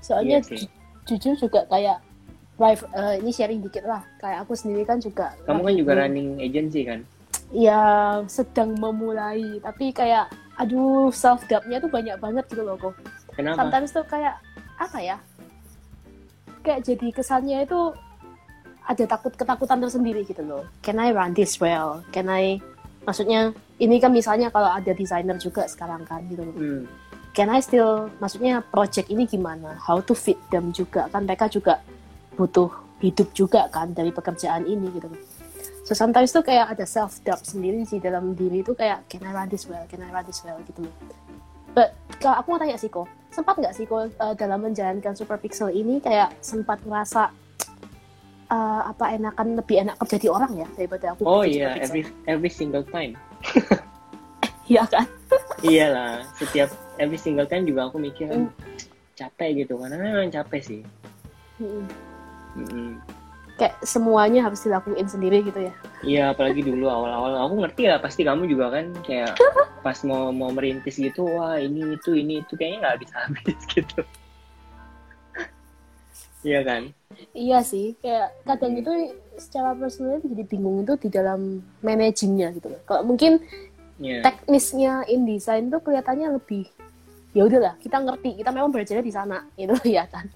Soalnya sih. ju- jujur juga kayak rival- eh, ini sharing dikit lah. Kayak aku sendiri kan juga Kamu kan juga running agency kan? ya sedang memulai tapi kayak aduh self doubtnya tuh banyak banget gitu loh kok Kenapa? sometimes tuh kayak apa ya? Kayak jadi kesannya itu ada takut ketakutan tersendiri gitu loh. Can I run this well? Can I maksudnya ini kan misalnya kalau ada desainer juga sekarang kan gitu loh. Hmm, can I still maksudnya project ini gimana? How to fit them juga? Kan mereka juga butuh hidup juga kan dari pekerjaan ini gitu loh. So sometimes tuh kayak ada self doubt sendiri sih dalam diri itu kayak can I run this well? Can I run this well? Gitu loh. But kalau aku mau tanya sih kok sempat nggak sih kok uh, dalam menjalankan super pixel ini kayak sempat ngerasa uh, apa enakan lebih enak kerja di orang ya daripada aku Oh iya, Pixel? every every single time. iya kan Iyalah, setiap every single time juga aku mikir Hmm. capek gitu karena memang capek sih. Mm-mm. Mm-mm. Kayak semuanya harus dilakuin sendiri gitu ya Iya, apalagi dulu awal-awal aku ngerti lah pasti kamu juga kan kayak pas mau mau merintis gitu, wah ini itu ini itu kayaknya nggak habis habis gitu. Iya kan? Iya sih, kayak kadang itu secara personal jadi bingung itu di dalam managingnya gitu loh. Kalau mungkin Iya. teknisnya InDesign tuh kelihatannya lebih ya udahlah kita ngerti kita memang belajarnya di sana itu ya kan.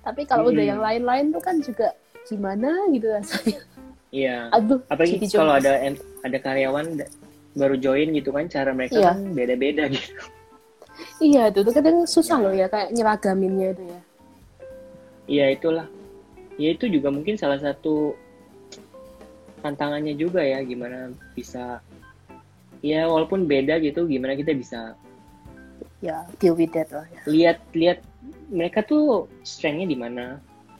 Tapi kalau udah Hmm. yang lain-lain tuh kan juga gimana gitu rasanya. Iya. Aduh, Apalagi kalau ada ada karyawan baru join gitu kan cara mereka Iya. kan beda-beda gitu. Iya itu tuh kadang susah loh ya kayak nyeragaminnya itu ya. Iya itulah. Ya itu juga mungkin salah satu tantangannya juga ya gimana bisa ya walaupun beda gitu gimana kita bisa Ya deal with that lah ya. lihat lihat mereka tuh strengthnya di mana,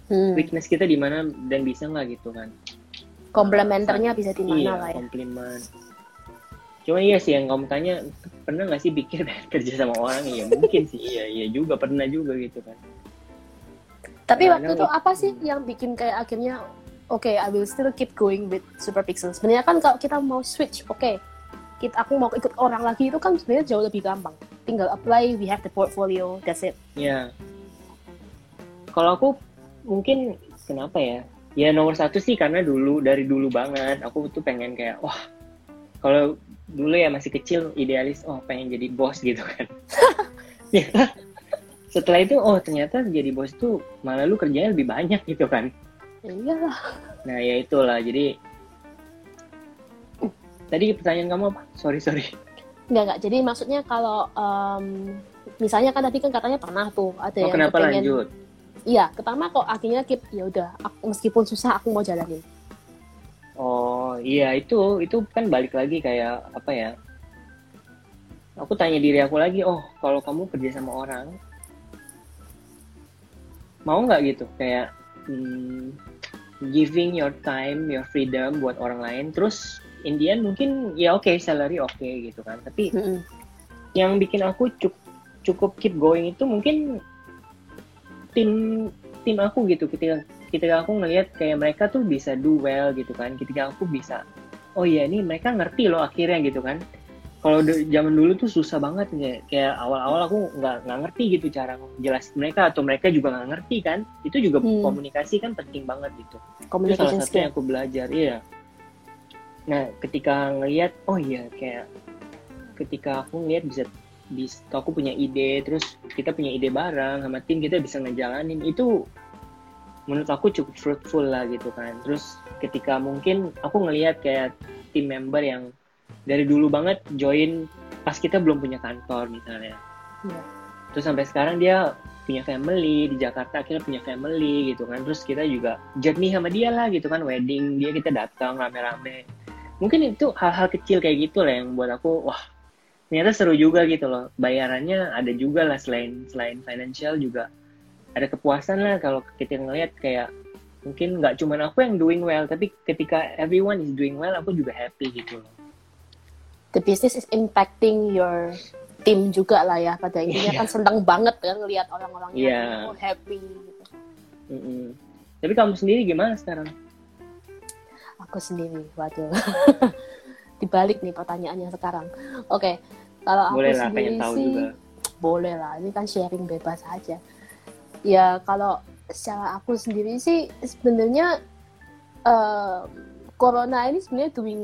Hmm. weakness kita di mana dan bisa nggak gitu kan. Komplementernya bisa di mana iya, lah ya. komplimen. Cuma iya sih yang kamu tanya pernah nggak sih pikir kerja sama orang? Iya mungkin sih, iya iya juga pernah juga gitu kan. Tapi Nah, waktu itu apa sih yang bikin kayak akhirnya oke I will still keep going with Super Pixel. Sebenarnya kan kalau kita mau switch, oke kita aku mau ikut orang lagi itu kan sebenarnya jauh lebih gampang. Tinggal apply, we have the portfolio, that's it. Ya. Kalau aku mungkin kenapa ya? Ya nomor satu sih karena dulu dari dulu banget aku tuh pengen kayak wah kalau dulu ya masih kecil idealis oh pengen jadi bos gitu kan. Ya. Setelah itu oh ternyata jadi bos tuh malah lu kerjanya lebih banyak gitu kan. Ya iyalah. Nah ya itulah jadi tadi pertanyaan kamu apa? Sorry sorry. Enggak enggak. Jadi maksudnya kalau em, misalnya kan tadi kan katanya pernah tuh ada Oh yang kenapa kepengen- lanjut? Iya, pertama kok akhirnya keep ya udah aku- meskipun susah aku mau jalanin. Oh iya itu itu kan balik lagi kayak apa ya? Aku tanya diri aku lagi, oh kalau kamu kerja sama orang, mau nggak gitu kayak hmm, giving your time, your freedom buat orang lain, terus in the end mungkin ya oke salary oke gitu kan, tapi Mm-mm. yang bikin aku cukup cukup keep going itu mungkin tim tim aku gitu. Ketika ketika aku ngelihat kayak mereka tuh bisa do well gitu kan. Ketika aku bisa oh iya ini mereka ngerti loh akhirnya gitu kan. Kalau zaman dulu tuh susah banget kayak, kayak awal-awal aku nggak nggak ngerti gitu cara jelasin mereka atau mereka juga nggak ngerti kan. Itu juga Hmm. komunikasi kan penting banget gitu. Itu salah satu yang aku belajar iya. Nah ketika ngelihat oh iya kayak ketika aku ngelihat bisa bisa aku punya ide terus kita punya ide bareng sama tim kita bisa ngejalanin. Itu menurut aku cukup fruitful lah gitu kan. Terus ketika mungkin aku ngelihat kayak tim member yang dari dulu banget join pas kita belum punya kantor misalnya. Iya. terus sampai sekarang dia punya family di Jakarta akhirnya punya family gitu kan. Terus kita juga journey sama dia lah gitu kan wedding dia kita datang rame-rame. Mungkin itu hal-hal kecil kayak gitu lah yang buat aku wah ternyata seru juga gitu loh bayarannya ada juga lah selain selain financial juga ada kepuasan lah kalau kita ngeliat kayak mungkin nggak cuma aku yang doing well tapi ketika everyone is doing well aku juga happy gitu loh The business is impacting your tim juga lah ya pada intinya Iya. kan seneng banget kan ngelihat orang-orangnya Iya. oh, happy gitu. Mm-mm. Tapi kamu sendiri gimana sekarang? aku sendiri waduh dibalik nih pertanyaannya sekarang oke kalau aku lah, sendiri tahu sih juga. boleh lah ini kan sharing bebas aja ya kalau secara aku sendiri sih sebenarnya eh, corona ini sebenarnya doing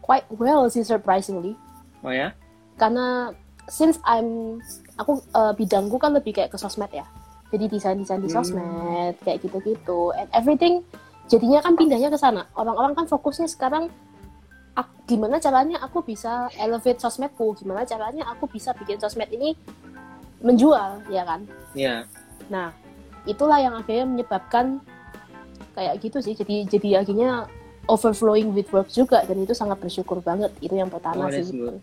quite well sih surprisingly Oh ya? karena since I'm aku eh, bidangku kan lebih kayak ke sosmed ya jadi desain desain di Hmm. sosmed kayak gitu gitu and everything jadinya kan pindahnya ke sana orang-orang kan fokusnya sekarang gimana caranya aku bisa elevate sosmedku? Gimana caranya aku bisa bikin sosmed ini menjual ya kan? Iya. nah itulah yang akhirnya menyebabkan kayak gitu sih. Jadi jadi akhirnya overflowing with work juga dan itu sangat bersyukur banget. Itu yang pertama Oh, sih. good.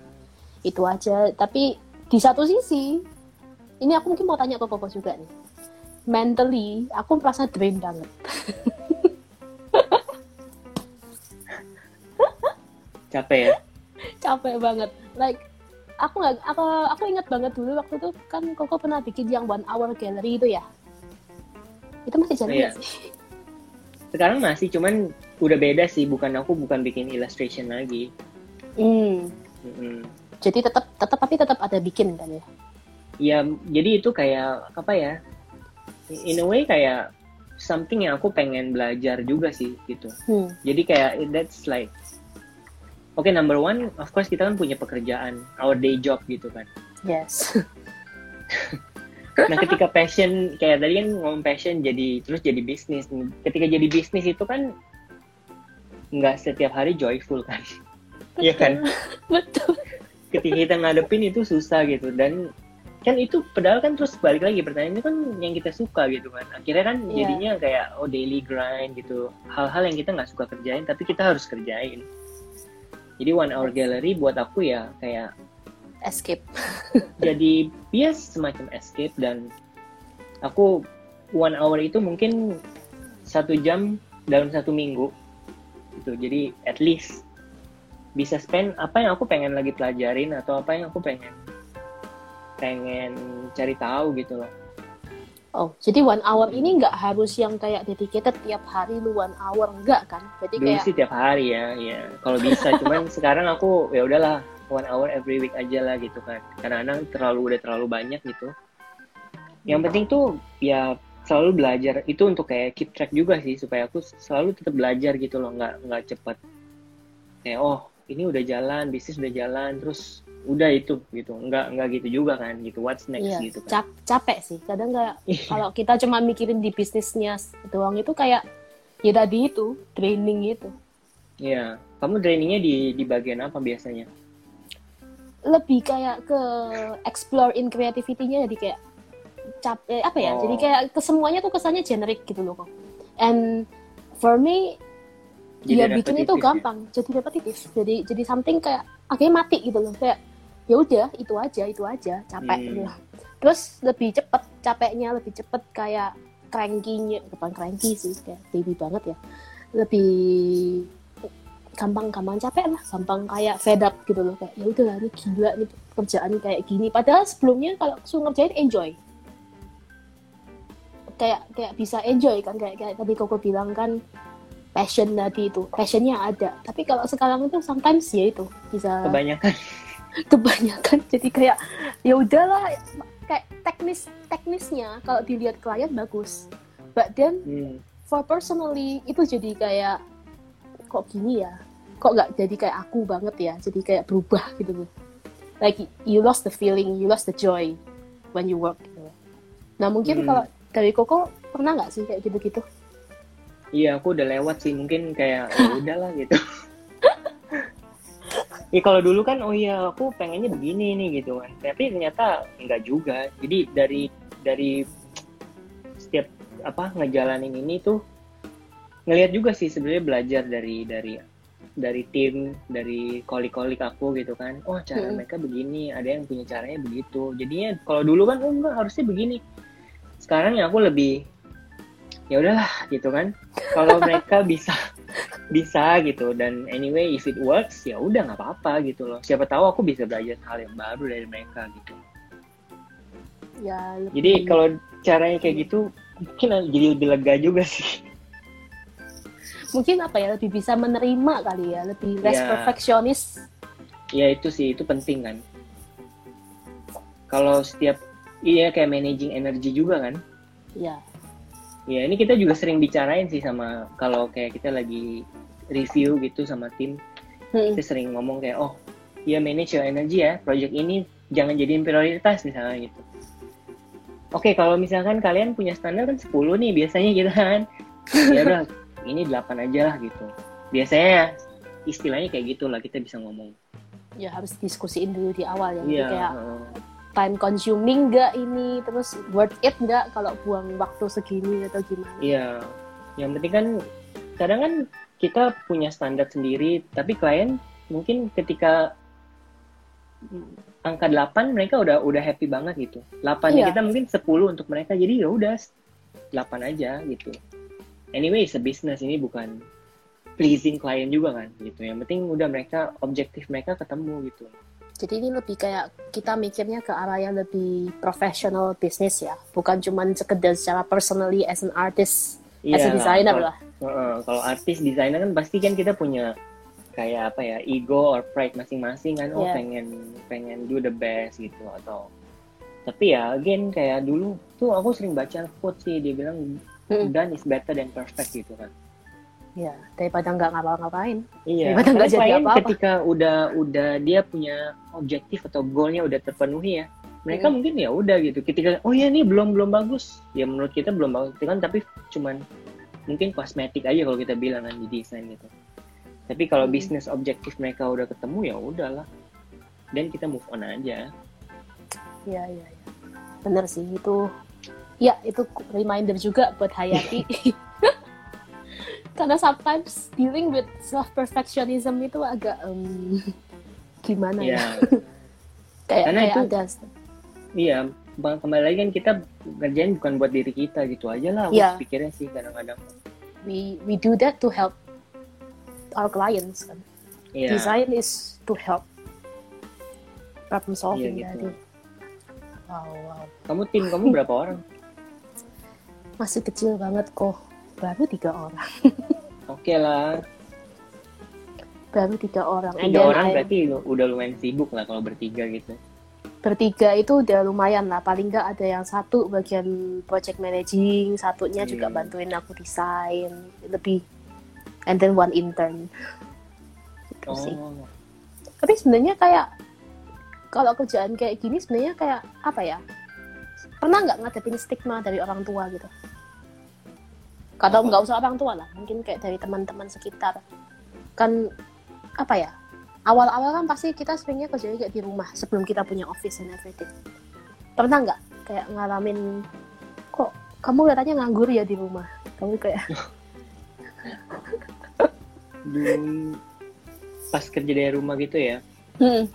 itu aja. Tapi di satu sisi ini aku mungkin mau tanya ke Koko juga nih. Mentally aku merasa drain banget Capek ya? capek banget like aku nggak aku aku ingat banget dulu waktu itu kan Koko pernah bikin yang one hour gallery itu ya itu masih jalan Iya. sih Sekarang masih, cuman udah beda sih. Bukan aku bukan bikin illustration lagi. hmm. Mm-mm. jadi tetap tetap tapi tetap ada bikin kan ya Ya, jadi itu kayak apa ya? In a way kayak something yang aku pengen belajar juga sih gitu. hmm. Jadi kayak that's like Oke, number one, of course kita kan punya pekerjaan, our day job gitu kan. yes Nah, ketika passion kayak tadi kan ngomong passion jadi terus jadi bisnis. Ketika jadi bisnis itu kan nggak setiap hari joyful kan. Iya kan? betul Ketika kita ngadepin itu susah gitu dan kan itu padahal kan terus balik lagi pertanyaannya kan yang kita suka gitu kan. Akhirnya kan Iya. jadinya kayak oh daily grind gitu. Hal-hal yang kita nggak suka kerjain tapi kita harus kerjain. Jadi one hour gallery buat aku ya kayak escape. jadi ya semacam escape dan aku one hour itu mungkin satu jam dalam satu minggu. Gitu. Jadi at least bisa spend apa yang aku pengen lagi pelajarin atau apa yang aku pengen pengen cari tahu gitu loh oh jadi one hour ini nggak harus yang kayak dedicated tiap hari lu one hour enggak kan? Jadi dulu kayak sih tiap hari ya ya kalau bisa cuman sekarang aku ya udahlah one hour every week aja lah gitu kan. Karena kadang terlalu udah terlalu banyak gitu. Yang penting tuh ya selalu belajar. Itu untuk kayak keep track juga sih supaya aku selalu tetap belajar gitu loh. Nggak nggak cepet. Kayak oh ini udah jalan bisnis udah jalan terus udah itu gitu nggak nggak gitu juga kan gitu what's next Iya, gitu kan cap- capek sih. Kadang Iya. kalau kita cuma mikirin di bisnisnya doang itu kayak ya tadi itu training itu. Iya. kamu trainingnya di di bagian apa biasanya Lebih kayak ke explore in creativity-nya jadi kayak cap eh, apa ya? Oh. Jadi kayak ke semuanya tuh kesannya generic gitu loh kok. And for me Jadi ya bikin itu ya? gampang, jadi repetitif. Jadi jadi something kayak akhirnya mati gitu loh. Kayak ya udah itu aja itu aja capek Hmm. gitu. Terus lebih cepet capeknya lebih cepet kayak cranky-nya bukan cranky sih kayak baby banget ya. Lebih gampang-gampang capek lah, gampang kayak fed up gitu loh kayak ya udah lah ini gila nih kerjaan kayak gini. Padahal sebelumnya kalau suruh ngerjain enjoy. Kayak kayak bisa enjoy kan kayak kayak tadi Koko bilang kan passion tadi itu passionnya ada tapi kalau sekarang itu sometimes ya itu bisa kebanyakan kebanyakan jadi kayak ya udahlah kayak teknis teknisnya kalau dilihat klien bagus but then hmm. for personally itu jadi kayak kok gini ya kok nggak jadi kayak aku banget ya jadi kayak berubah gitu loh like you lost the feeling you lost the joy when you work gitu. nah mungkin Hmm. kalau dari Koko pernah nggak sih kayak gitu-gitu Iya, aku udah lewat sih. Mungkin kayak ya udahlah gitu. Ya kalau dulu kan oh iya aku pengennya begini nih gitu kan. Tapi ternyata enggak juga. Jadi dari dari setiap apa ngejalanin ini tuh ngelihat juga sih sebenarnya belajar dari dari dari tim, dari kolik-kolik aku gitu kan. Oh, cara Hmm. mereka begini, ada yang punya caranya begitu. Jadinya kalau dulu kan oh enggak harusnya begini. Sekarang ya aku lebih ya udahlah gitu kan kalau mereka bisa bisa gitu. Dan anyway if it works ya udah nggak apa-apa gitu loh. Siapa tahu aku bisa belajar hal yang baru dari mereka gitu. Ya lebih, jadi kalau caranya kayak gitu mungkin jadi lebih lega juga sih. Mungkin apa ya lebih bisa menerima kali ya lebih less Ya. perfeksionis ya itu sih itu penting kan. Kalau setiap iya kayak managing energi juga kan. Ya ya ini kita juga sering bicarain sih sama kalau kayak kita lagi review gitu sama tim Hmm. kita sering ngomong kayak oh ya manage your energy ya project ini jangan jadiin prioritas misalnya gitu. Oke kalau misalkan kalian punya standar kan 10 nih biasanya gitu kan. Ya udah ini 8 aja lah gitu. Biasanya istilahnya kayak gitu lah kita bisa ngomong. Ya harus diskusiin dulu di awal ya. Iya kayak. Time consuming nggak ini terus worth it nggak kalau buang waktu segini atau gimana Iya, yang penting kan kadang kan kita punya standar sendiri, tapi klien mungkin ketika angka 8 mereka udah udah happy banget gitu. 8 Iya. kita mungkin 10 untuk mereka. Jadi ya udah 8 aja gitu. Anyway, business ini bukan pleasing klien juga kan gitu. Yang penting udah mereka objektif mereka ketemu gitu. Jadi ini lebih kayak kita mikirnya ke arah yang lebih professional business ya bukan cuman sekedar secara personally as an artist as a Iya, designer kalau- lah Heeh, kalau artis desainer kan pasti kan kita punya kayak apa ya ego or pride masing-masing kan oh Iya. pengen pengen do the best gitu atau tapi ya again kayak dulu tuh aku sering baca quote sih dia bilang Mm-mm. done is better than perfect gitu kan ya daripada nggak ngapa-ngapain iya Daripada nggak jadi apa-apa. ketika udah udah dia punya objektif atau goalnya udah terpenuhi ya mereka Mm. mungkin ya udah gitu ketika oh ya nih belum belum bagus ya menurut kita belum bagus itu kan tapi cuman mungkin kosmetik aja kalau kita bilang kan di desain gitu tapi kalau Mm. bisnis objektif mereka udah ketemu ya udahlah dan kita move on aja Iya, iya, iya. Bener sih, itu ya itu reminder juga buat Hayati. Karena sometimes dealing with self perfectionism itu agak em, gimana ya? ya Kayak Karena kayak itu- ada iya bang kembali lagi kan kita ngerjain bukan buat diri kita gitu aja lah Iya. pikirnya sih kadang-kadang we we do that to help our clients kan. Iya. Design is to help problem solving Iya, gitu. tadi. Wow, wow. kamu tim kamu berapa orang Masih kecil banget kok. Baru tiga orang. oke lah. Baru tiga orang. Tiga orang I- berarti lu- udah lumayan sibuk lah kalau bertiga gitu. Bertiga itu udah lumayan lah. Paling nggak ada yang satu bagian project managing satunya juga Hmm. bantuin aku desain lebih and then one intern. Gitu sih. Oh. Tapi sebenarnya kayak kalau kerjaan kayak gini sebenarnya kayak apa ya? Pernah nggak ngadepin stigma dari orang tua gitu kalau nggak usah orang tua lah mungkin kayak dari teman-teman sekitar. Kan apa ya awal-awal kan pasti kita seringnya kerjanya kayak di rumah sebelum kita punya office and everything. Pernah nggak kayak ngalamin kok kamu katanya nganggur ya di rumah? Kamu kayak dulu pas kerja dari rumah gitu ya. Hmm,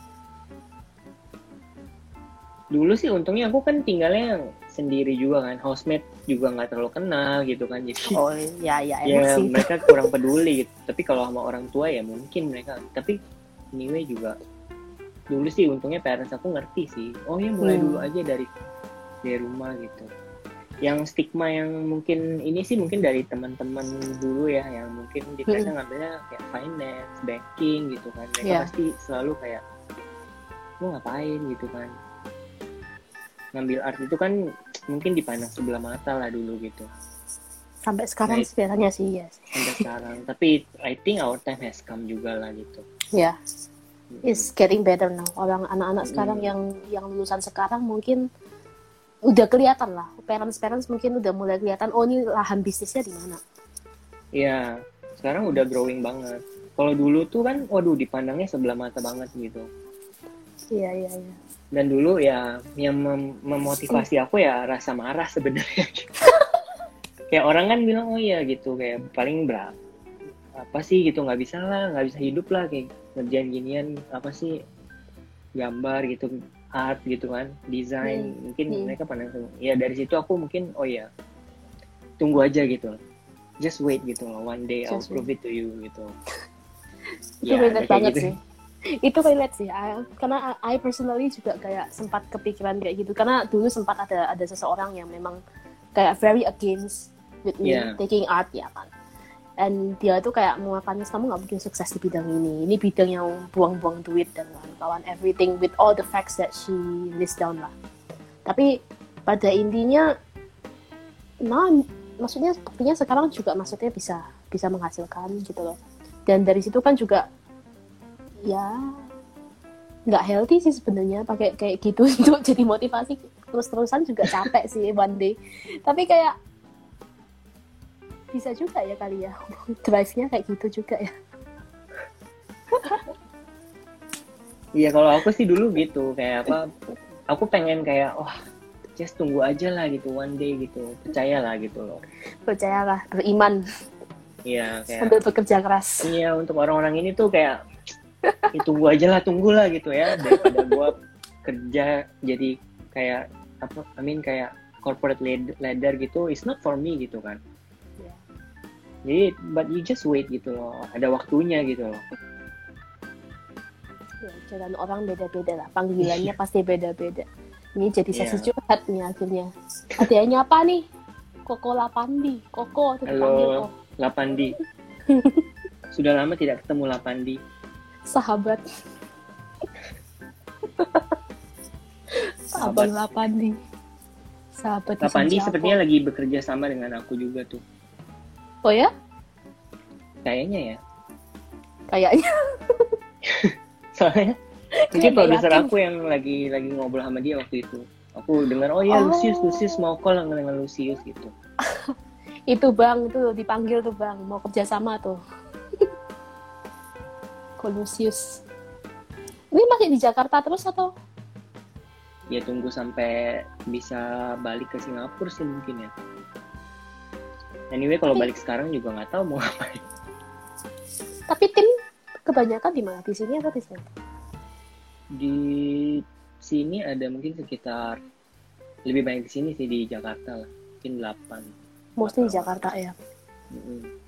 dulu sih untungnya aku kan tinggalnya sendiri juga kan housemate juga nggak terlalu kenal gitu kan jadi oh ya ya emang ya sih. mereka kurang peduli gitu. Tapi kalau sama orang tua ya mungkin mereka. Tapi anyway juga dulu sih untungnya parents aku ngerti sih. Oh ya mulai Hmm. dulu aja dari dari rumah gitu. Yang stigma yang mungkin ini sih mungkin dari teman-teman dulu ya yang mungkin di Hmm. ngambilnya kayak finance banking gitu kan. Mereka Iya. pasti selalu kayak lu ngapain? gitu kan. Ngambil art itu kan mungkin dipandang sebelah mata lah dulu gitu sampai sekarang Right. sebenarnya sih ya sampai sekarang tapi I think our time has come juga lah gitu ya is getting better now. Orang anak-anak Mm. sekarang yang yang lulusan sekarang mungkin udah kelihatan lah. Parents parents mungkin udah mulai kelihatan. Oh ini lahan bisnisnya di mana? Iya, sekarang udah growing banget. Kalau dulu tuh kan, waduh dipandangnya sebelah mata banget gitu. Iya iya iya. Dan dulu ya yang mem- memotivasi aku ya rasa marah sebenarnya. kayak orang kan bilang oh iya gitu. Kayak paling berapa apa sih? gitu. Nggak bisa lah nggak bisa hidup lah. Kayak ngerjain ginian apa sih? Gambar gitu art gitu kan desain. Mungkin Hmm. mereka pandang semua ya dari situ aku mungkin oh iya tunggu aja gitu. Just wait gitu loh one day I'll Just prove it to you gitu. Itu Ya, kayak banget gitu. sih itu relate sih I- karena I personally juga kayak sempat kepikiran kayak gitu. Karena dulu sempat ada ada seseorang yang memang kayak very against with me Yeah. taking art ya kan. And dia tuh kayak mengatakan kamu nggak mungkin sukses di bidang ini. Ini bidang yang buang-buang duit dan kawan-kawan. Everything with all the facts that she list down lah. Tapi pada intinya nah maksudnya sepertinya sekarang juga maksudnya bisa bisa menghasilkan gitu loh. Dan dari situ kan juga ya. Nggak healthy sih sebenarnya pakai kayak gitu untuk jadi motivasi. Terus-terusan juga capek sih one day. Tapi kayak bisa juga ya kali ya. Drive-nya kayak gitu juga ya. Iya kalau aku sih dulu gitu kayak apa aku pengen kayak wah just tunggu aja lah gitu one day gitu percayalah gitu loh. Percayalah beriman. Iya kayak sambil bekerja keras. Iya untuk orang-orang ini tuh kayak ya, tunggu aja lah tunggu lah gitu ya. Daripada gua kerja jadi kayak apa I mean kayak corporate ladder gitu it's not for me gitu kan. Iya. jadi but you just wait gitu loh. Ada waktunya gitu loh. Ya, jalan orang beda-beda lah. Panggilannya pasti beda-beda. Ini jadi Iya. sesi curhat nih akhirnya. Adanya apa nih? Koko Lapandi. Koko Halo Lapandi. Sudah lama tidak ketemu Lapandi sahabat. Abang Lapandi. Sahabat di Lapandi sepertinya lagi bekerja sama dengan aku juga tuh. Oh ya? Kayaknya ya. Kayaknya. Soalnya mungkin produser aku yang lagi lagi ngobrol sama dia waktu itu. Aku dengar oh ya Oh. Lucius Lucius mau call dengan Lucius gitu. Itu bang tuh dipanggil tuh bang mau kerja sama tuh Colusius ini masih di Jakarta terus atau? Ya tunggu sampai bisa balik ke Singapura sih mungkin ya. Anyway kalau Tapi- balik sekarang juga nggak tahu mau ngapain. Tapi tim kebanyakan di mana? Di sini atau di sana? Di sini ada mungkin sekitar lebih banyak di sini sih di Jakarta lah. Mungkin 8 mostly di Jakarta ya. Mm-mm.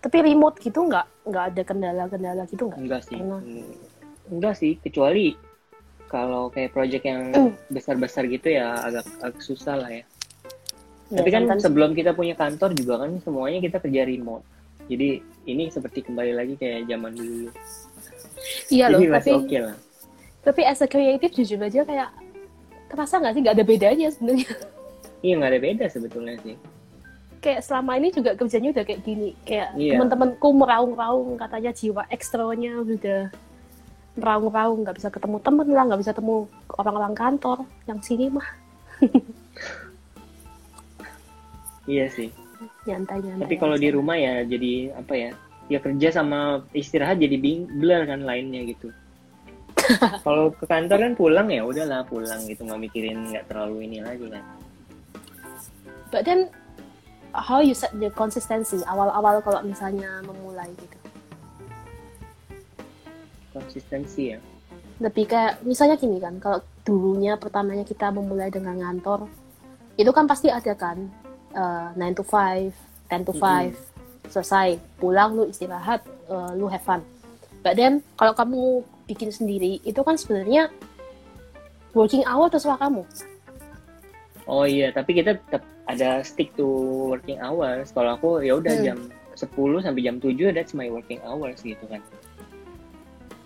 Tapi remote gitu nggak nggak ada kendala-kendala gitu nggak enggak sih Pernah. Mm, enggak sih kecuali kalau kayak project yang Mm. besar-besar gitu ya agak agak susah lah ya Ya, Tapi kan sebelum kita punya kantor juga kan semuanya kita kerja remote. Jadi ini seperti kembali lagi kayak zaman dulu. iya loh Jadi tapi masih oke lah. tapi as a creative jujur aja kayak terasa nggak sih nggak ada bedanya sebenarnya Iya nggak ada beda sebetulnya sih. Kayak selama ini juga kerjanya udah kayak gini kayak Iya. teman-temanku meraung-raung katanya jiwa ekstranya udah meraung-raung nggak bisa ketemu temen lah nggak bisa ketemu orang-orang kantor yang sini mah Iya sih. nyantai-nyantai Tapi kalau di rumah ya jadi apa ya? Ya kerja sama istirahat jadi bing blur kan lainnya gitu. kalau ke kantor kan pulang ya udahlah pulang gitu nggak mikirin nggak terlalu ini lagi kan. but then how you set the consistency awal-awal kalau misalnya memulai gitu? Konsistensi ya. lebih kayak misalnya gini kan kalau dulunya pertamanya kita memulai dengan ngantor itu kan pasti ada kan uh, 9 to 5 10 to 5 selesai pulang lu istirahat uh, lu have fun. But then kalau kamu bikin sendiri itu kan sebenarnya working hour terserah kamu. Oh iya, tapi kita tetap ada stick to working hours. Kalau aku ya udah Hmm. jam 10 sampai jam 7 that's my working hours gitu kan.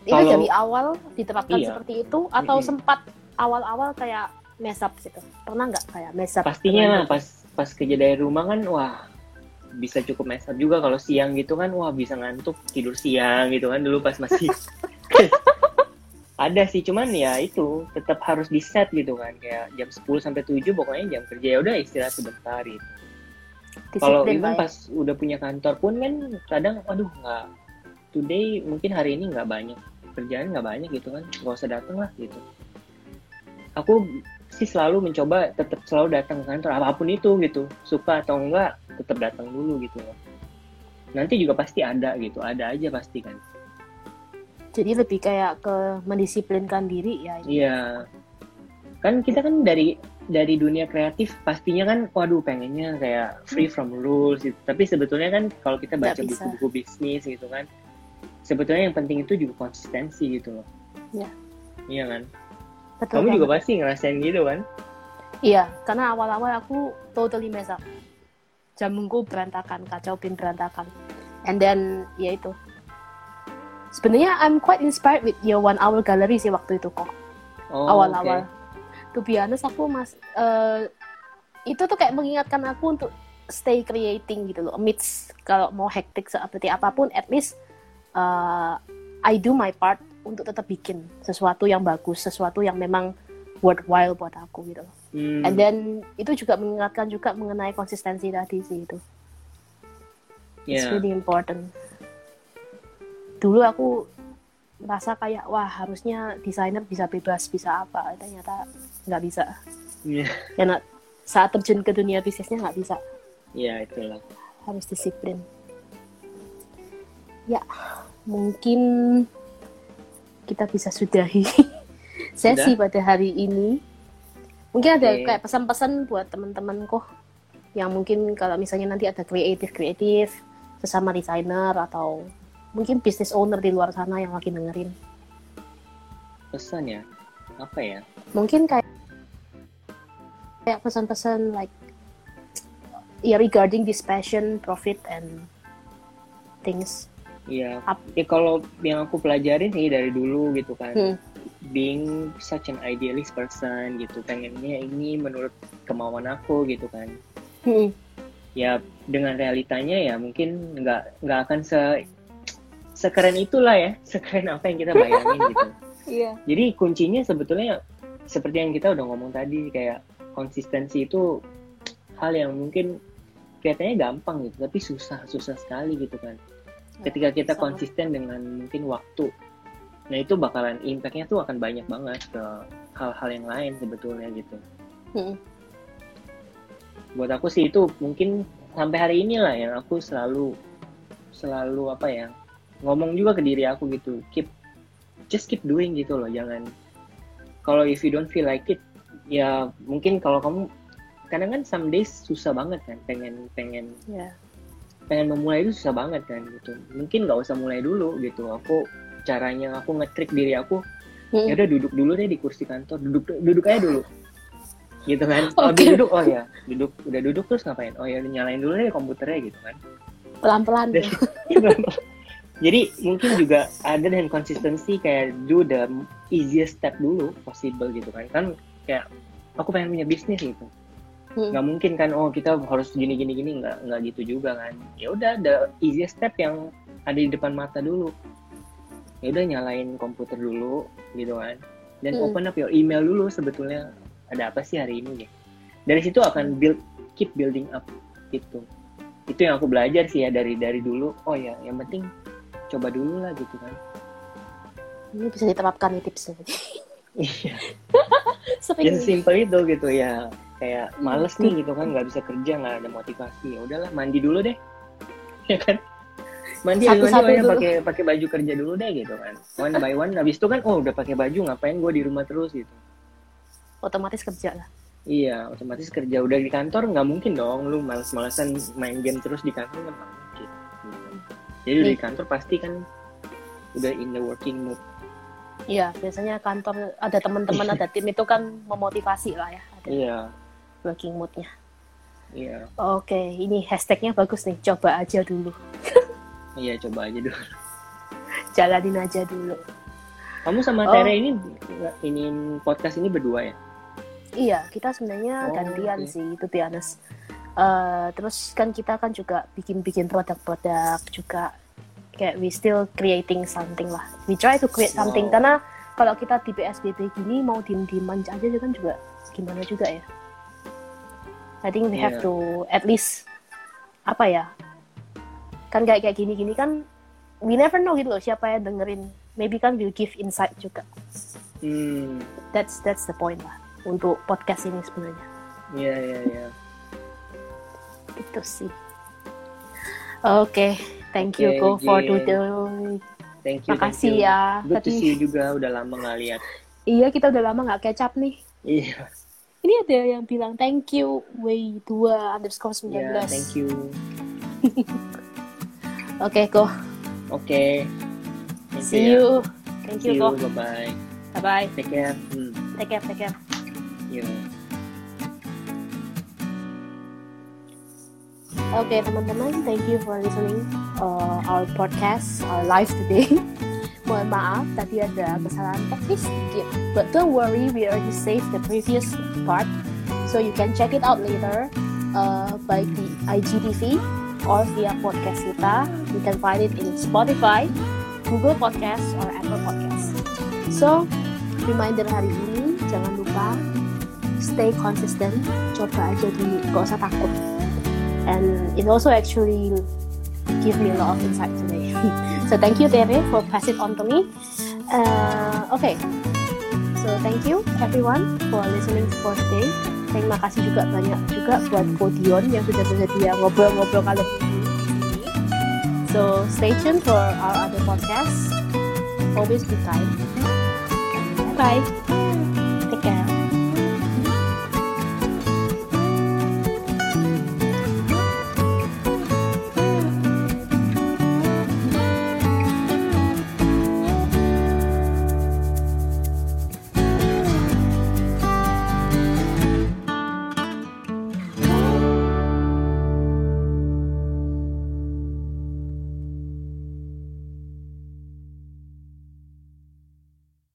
itu Kalau- dari awal diterapkan Iya. seperti itu atau Mm-mm. sempat awal-awal kayak mess up gitu pernah nggak kayak mess up Pastinya lah pas pas kerja dari rumah kan wah bisa cukup mess up juga kalau siang gitu kan wah bisa ngantuk tidur siang gitu kan dulu pas masih ada sih cuman ya itu tetap harus di set gitu kan kayak jam 10 sampai 7 pokoknya jam kerja ya udah istirahat sebentar gitu. Kalau even pas udah punya kantor pun kan kadang aduh nggak today mungkin hari ini nggak banyak kerjaan nggak banyak gitu kan nggak usah datang lah gitu. Aku sih selalu mencoba tetap selalu datang ke kantor apa pun itu gitu suka atau enggak tetap datang dulu gitu loh. Nanti juga pasti ada gitu ada aja pasti kan. Jadi lebih kayak ke mendisiplinkan diri ya. Iya. Kan kita kan dari dari dunia kreatif pastinya kan waduh pengennya kayak free from rules gitu. Tapi sebetulnya kan kalau kita baca buku-buku bisnis gitu kan, sebetulnya yang penting itu juga konsistensi gitu loh. Iya. Iya kan? Betul Kamu juga banget. pasti ngerasain gitu kan? Iya, karena awal-awal aku totally mess up. Jamungku berantakan, kacau pin berantakan. And then, ya itu. Sebenarnya I'm quite inspired with your one hour gallery sih waktu itu kok. Oh, awal-awal. oke. To be honest, aku mas eh, itu tuh kayak mengingatkan aku untuk stay creating gitu loh. Amidst kalau mau hektik seperti apa pun, at least eh, I do my part untuk tetap bikin sesuatu yang bagus, sesuatu yang memang worthwhile buat aku gitu loh. Hmm, And then itu juga mengingatkan juga mengenai konsistensi tadi sih itu. It's yeah. really important. Dulu aku merasa kayak wah harusnya desainer bisa bebas bisa apa. Ternyata nggak bisa. Iya, karena saat terjun ke dunia bisnisnya nggak bisa. Iya, itulah. harus disiplin. Ya mungkin kita bisa sudahi sesi pada hari ini. Mungkin ada Oke. kayak pesan-pesan buat teman-teman kok yang mungkin kalau misalnya nanti ada kreatif kreatif sesama desainer atau mungkin business owner di luar sana yang lagi dengerin Pesan ya? Apa ya? mungkin kayak kayak pesan-pesan like ya regarding this passion profit and things Iya. Ya kalau yang aku pelajarin sih dari dulu gitu kan. Hmm. Being such an idealist person gitu. Pengennya ini menurut kemauan aku gitu kan. Hmm. Ya dengan realitanya ya mungkin nggak nggak akan se sekeren itulah ya. Sekeren apa yang kita bayangin gitu. Iya. Jadi kuncinya sebetulnya seperti yang kita udah ngomong tadi kayak konsistensi itu hal yang mungkin kelihatannya gampang gitu tapi susah susah sekali gitu kan. Ketika kita sama. konsisten dengan mungkin waktu, nah itu bakalan impactnya tuh akan banyak banget ke hal-hal yang lain sebetulnya gitu. Hmm. Buat aku sih itu mungkin sampai hari ini lah yang aku selalu selalu apa ya ngomong juga ke diri aku gitu. Keep just keep doing gitu loh jangan. Kalau if you don't feel like it ya mungkin kalau kamu kadang kan some days susah banget kan pengen pengen Ya. pengen memulai itu susah banget kan gitu. Mungkin nggak usah mulai dulu gitu. Aku caranya aku nge-trick diri aku Hmm. ya udah duduk dulu deh di kursi kantor duduk duduk aja dulu. Gitu kan. Oke. habis duduk oh ya duduk udah duduk terus ngapain? Oh ya nyalain dulu deh komputernya gitu kan. Pelan-pelan. Dan- jadi mungkin juga ada dan konsistensi kayak do the easiest step dulu possible gitu kan. Kan kayak aku pengen punya bisnis gitu. Hmm. nggak mungkin kan oh kita harus gini gini gini. Nggak nggak gitu juga kan. Ya udah the easiest step yang ada di depan mata dulu. Ya udah nyalain komputer dulu gitu kan. Dan Hmm. open up your email dulu sebetulnya ada apa sih hari ini ya dari situ akan build keep building up gitu. Itu yang aku belajar sih ya dari dari dulu. Oh ya yang penting coba dulu lah gitu kan. Ini bisa diterapkan nih tipsnya. iya. Yang simple itu gitu ya. Kayak males nih gitu kan nggak bisa kerja nggak ada motivasi. Ya udahlah mandi dulu deh. Ya kan? Mandi mandi Satu-satu mandi pakai pakai baju kerja dulu deh gitu kan. One by one. Habis itu kan oh udah pakai baju ngapain gue di rumah terus gitu. Otomatis kerja lah. iya otomatis kerja. Udah di kantor nggak mungkin dong. Lu males-malesan main game terus di kantor kan. Jadi udah di kantor pasti kan udah in the working mood Iya, biasanya kantor ada teman-teman, ada tim itu kan memotivasi lah ya. Ada iya working moodnya. iya Oke, ini hashtagnya bagus nih. Coba aja dulu. iya coba aja dulu Jalanin aja dulu. kamu sama Oh. Tere ini ini podcast ini berdua ya Iya, kita sebenarnya Oh, gantian oke. sih, itu honest. Eh, terus kan kita kan juga bikin-bikin produk-produk juga kayak we still creating something lah. We try to create something Wow. karena kalau kita di PSBB gini mau diem-dieman aja kan juga gimana juga ya. I think we have Iya. to at least apa ya? Kan kayak kayak gini-gini kan we never know gitu loh siapa yang dengerin. Maybe kan will give insight juga. hmm That's that's the point lah untuk podcast ini sebenarnya. iya iya iya itu sih oke thank you Oke, Ko for today thank you makasih thank you. ya good to Tadi- see you juga udah lama nggak lihat iya kita udah lama nggak up nih iya Ini ada yang bilang thank you way 2 underscore 19. Yeah, thank you. Oke, go. Okay. Thank See ya. you. Thank See you, you. go. Bye bye. Bye-bye. Take care. Hmm. Take care, take care. You. Oke teman-teman, thank you for listening uh, our podcast, our live today. Mohon maaf tadi ada kesalahan teknis sedikit, but don't worry, we already saved the previous part, so you can check it out later uh, by the IGTV or via podcast kita. You can find it in Spotify, Google Podcast, or Apple Podcast. So reminder hari ini jangan lupa stay consistent, coba aja dulu, gak usah takut and it also actually gave me a lot of insight today. so thank you Tere for passing it on to me. Uh, okay, so thank you everyone for listening for today. Terima kasih juga banyak juga buat Podion yang sudah bersedia ngobrol-ngobrol ini. So stay tuned for our other podcasts. Always be kind. Bye. Take care.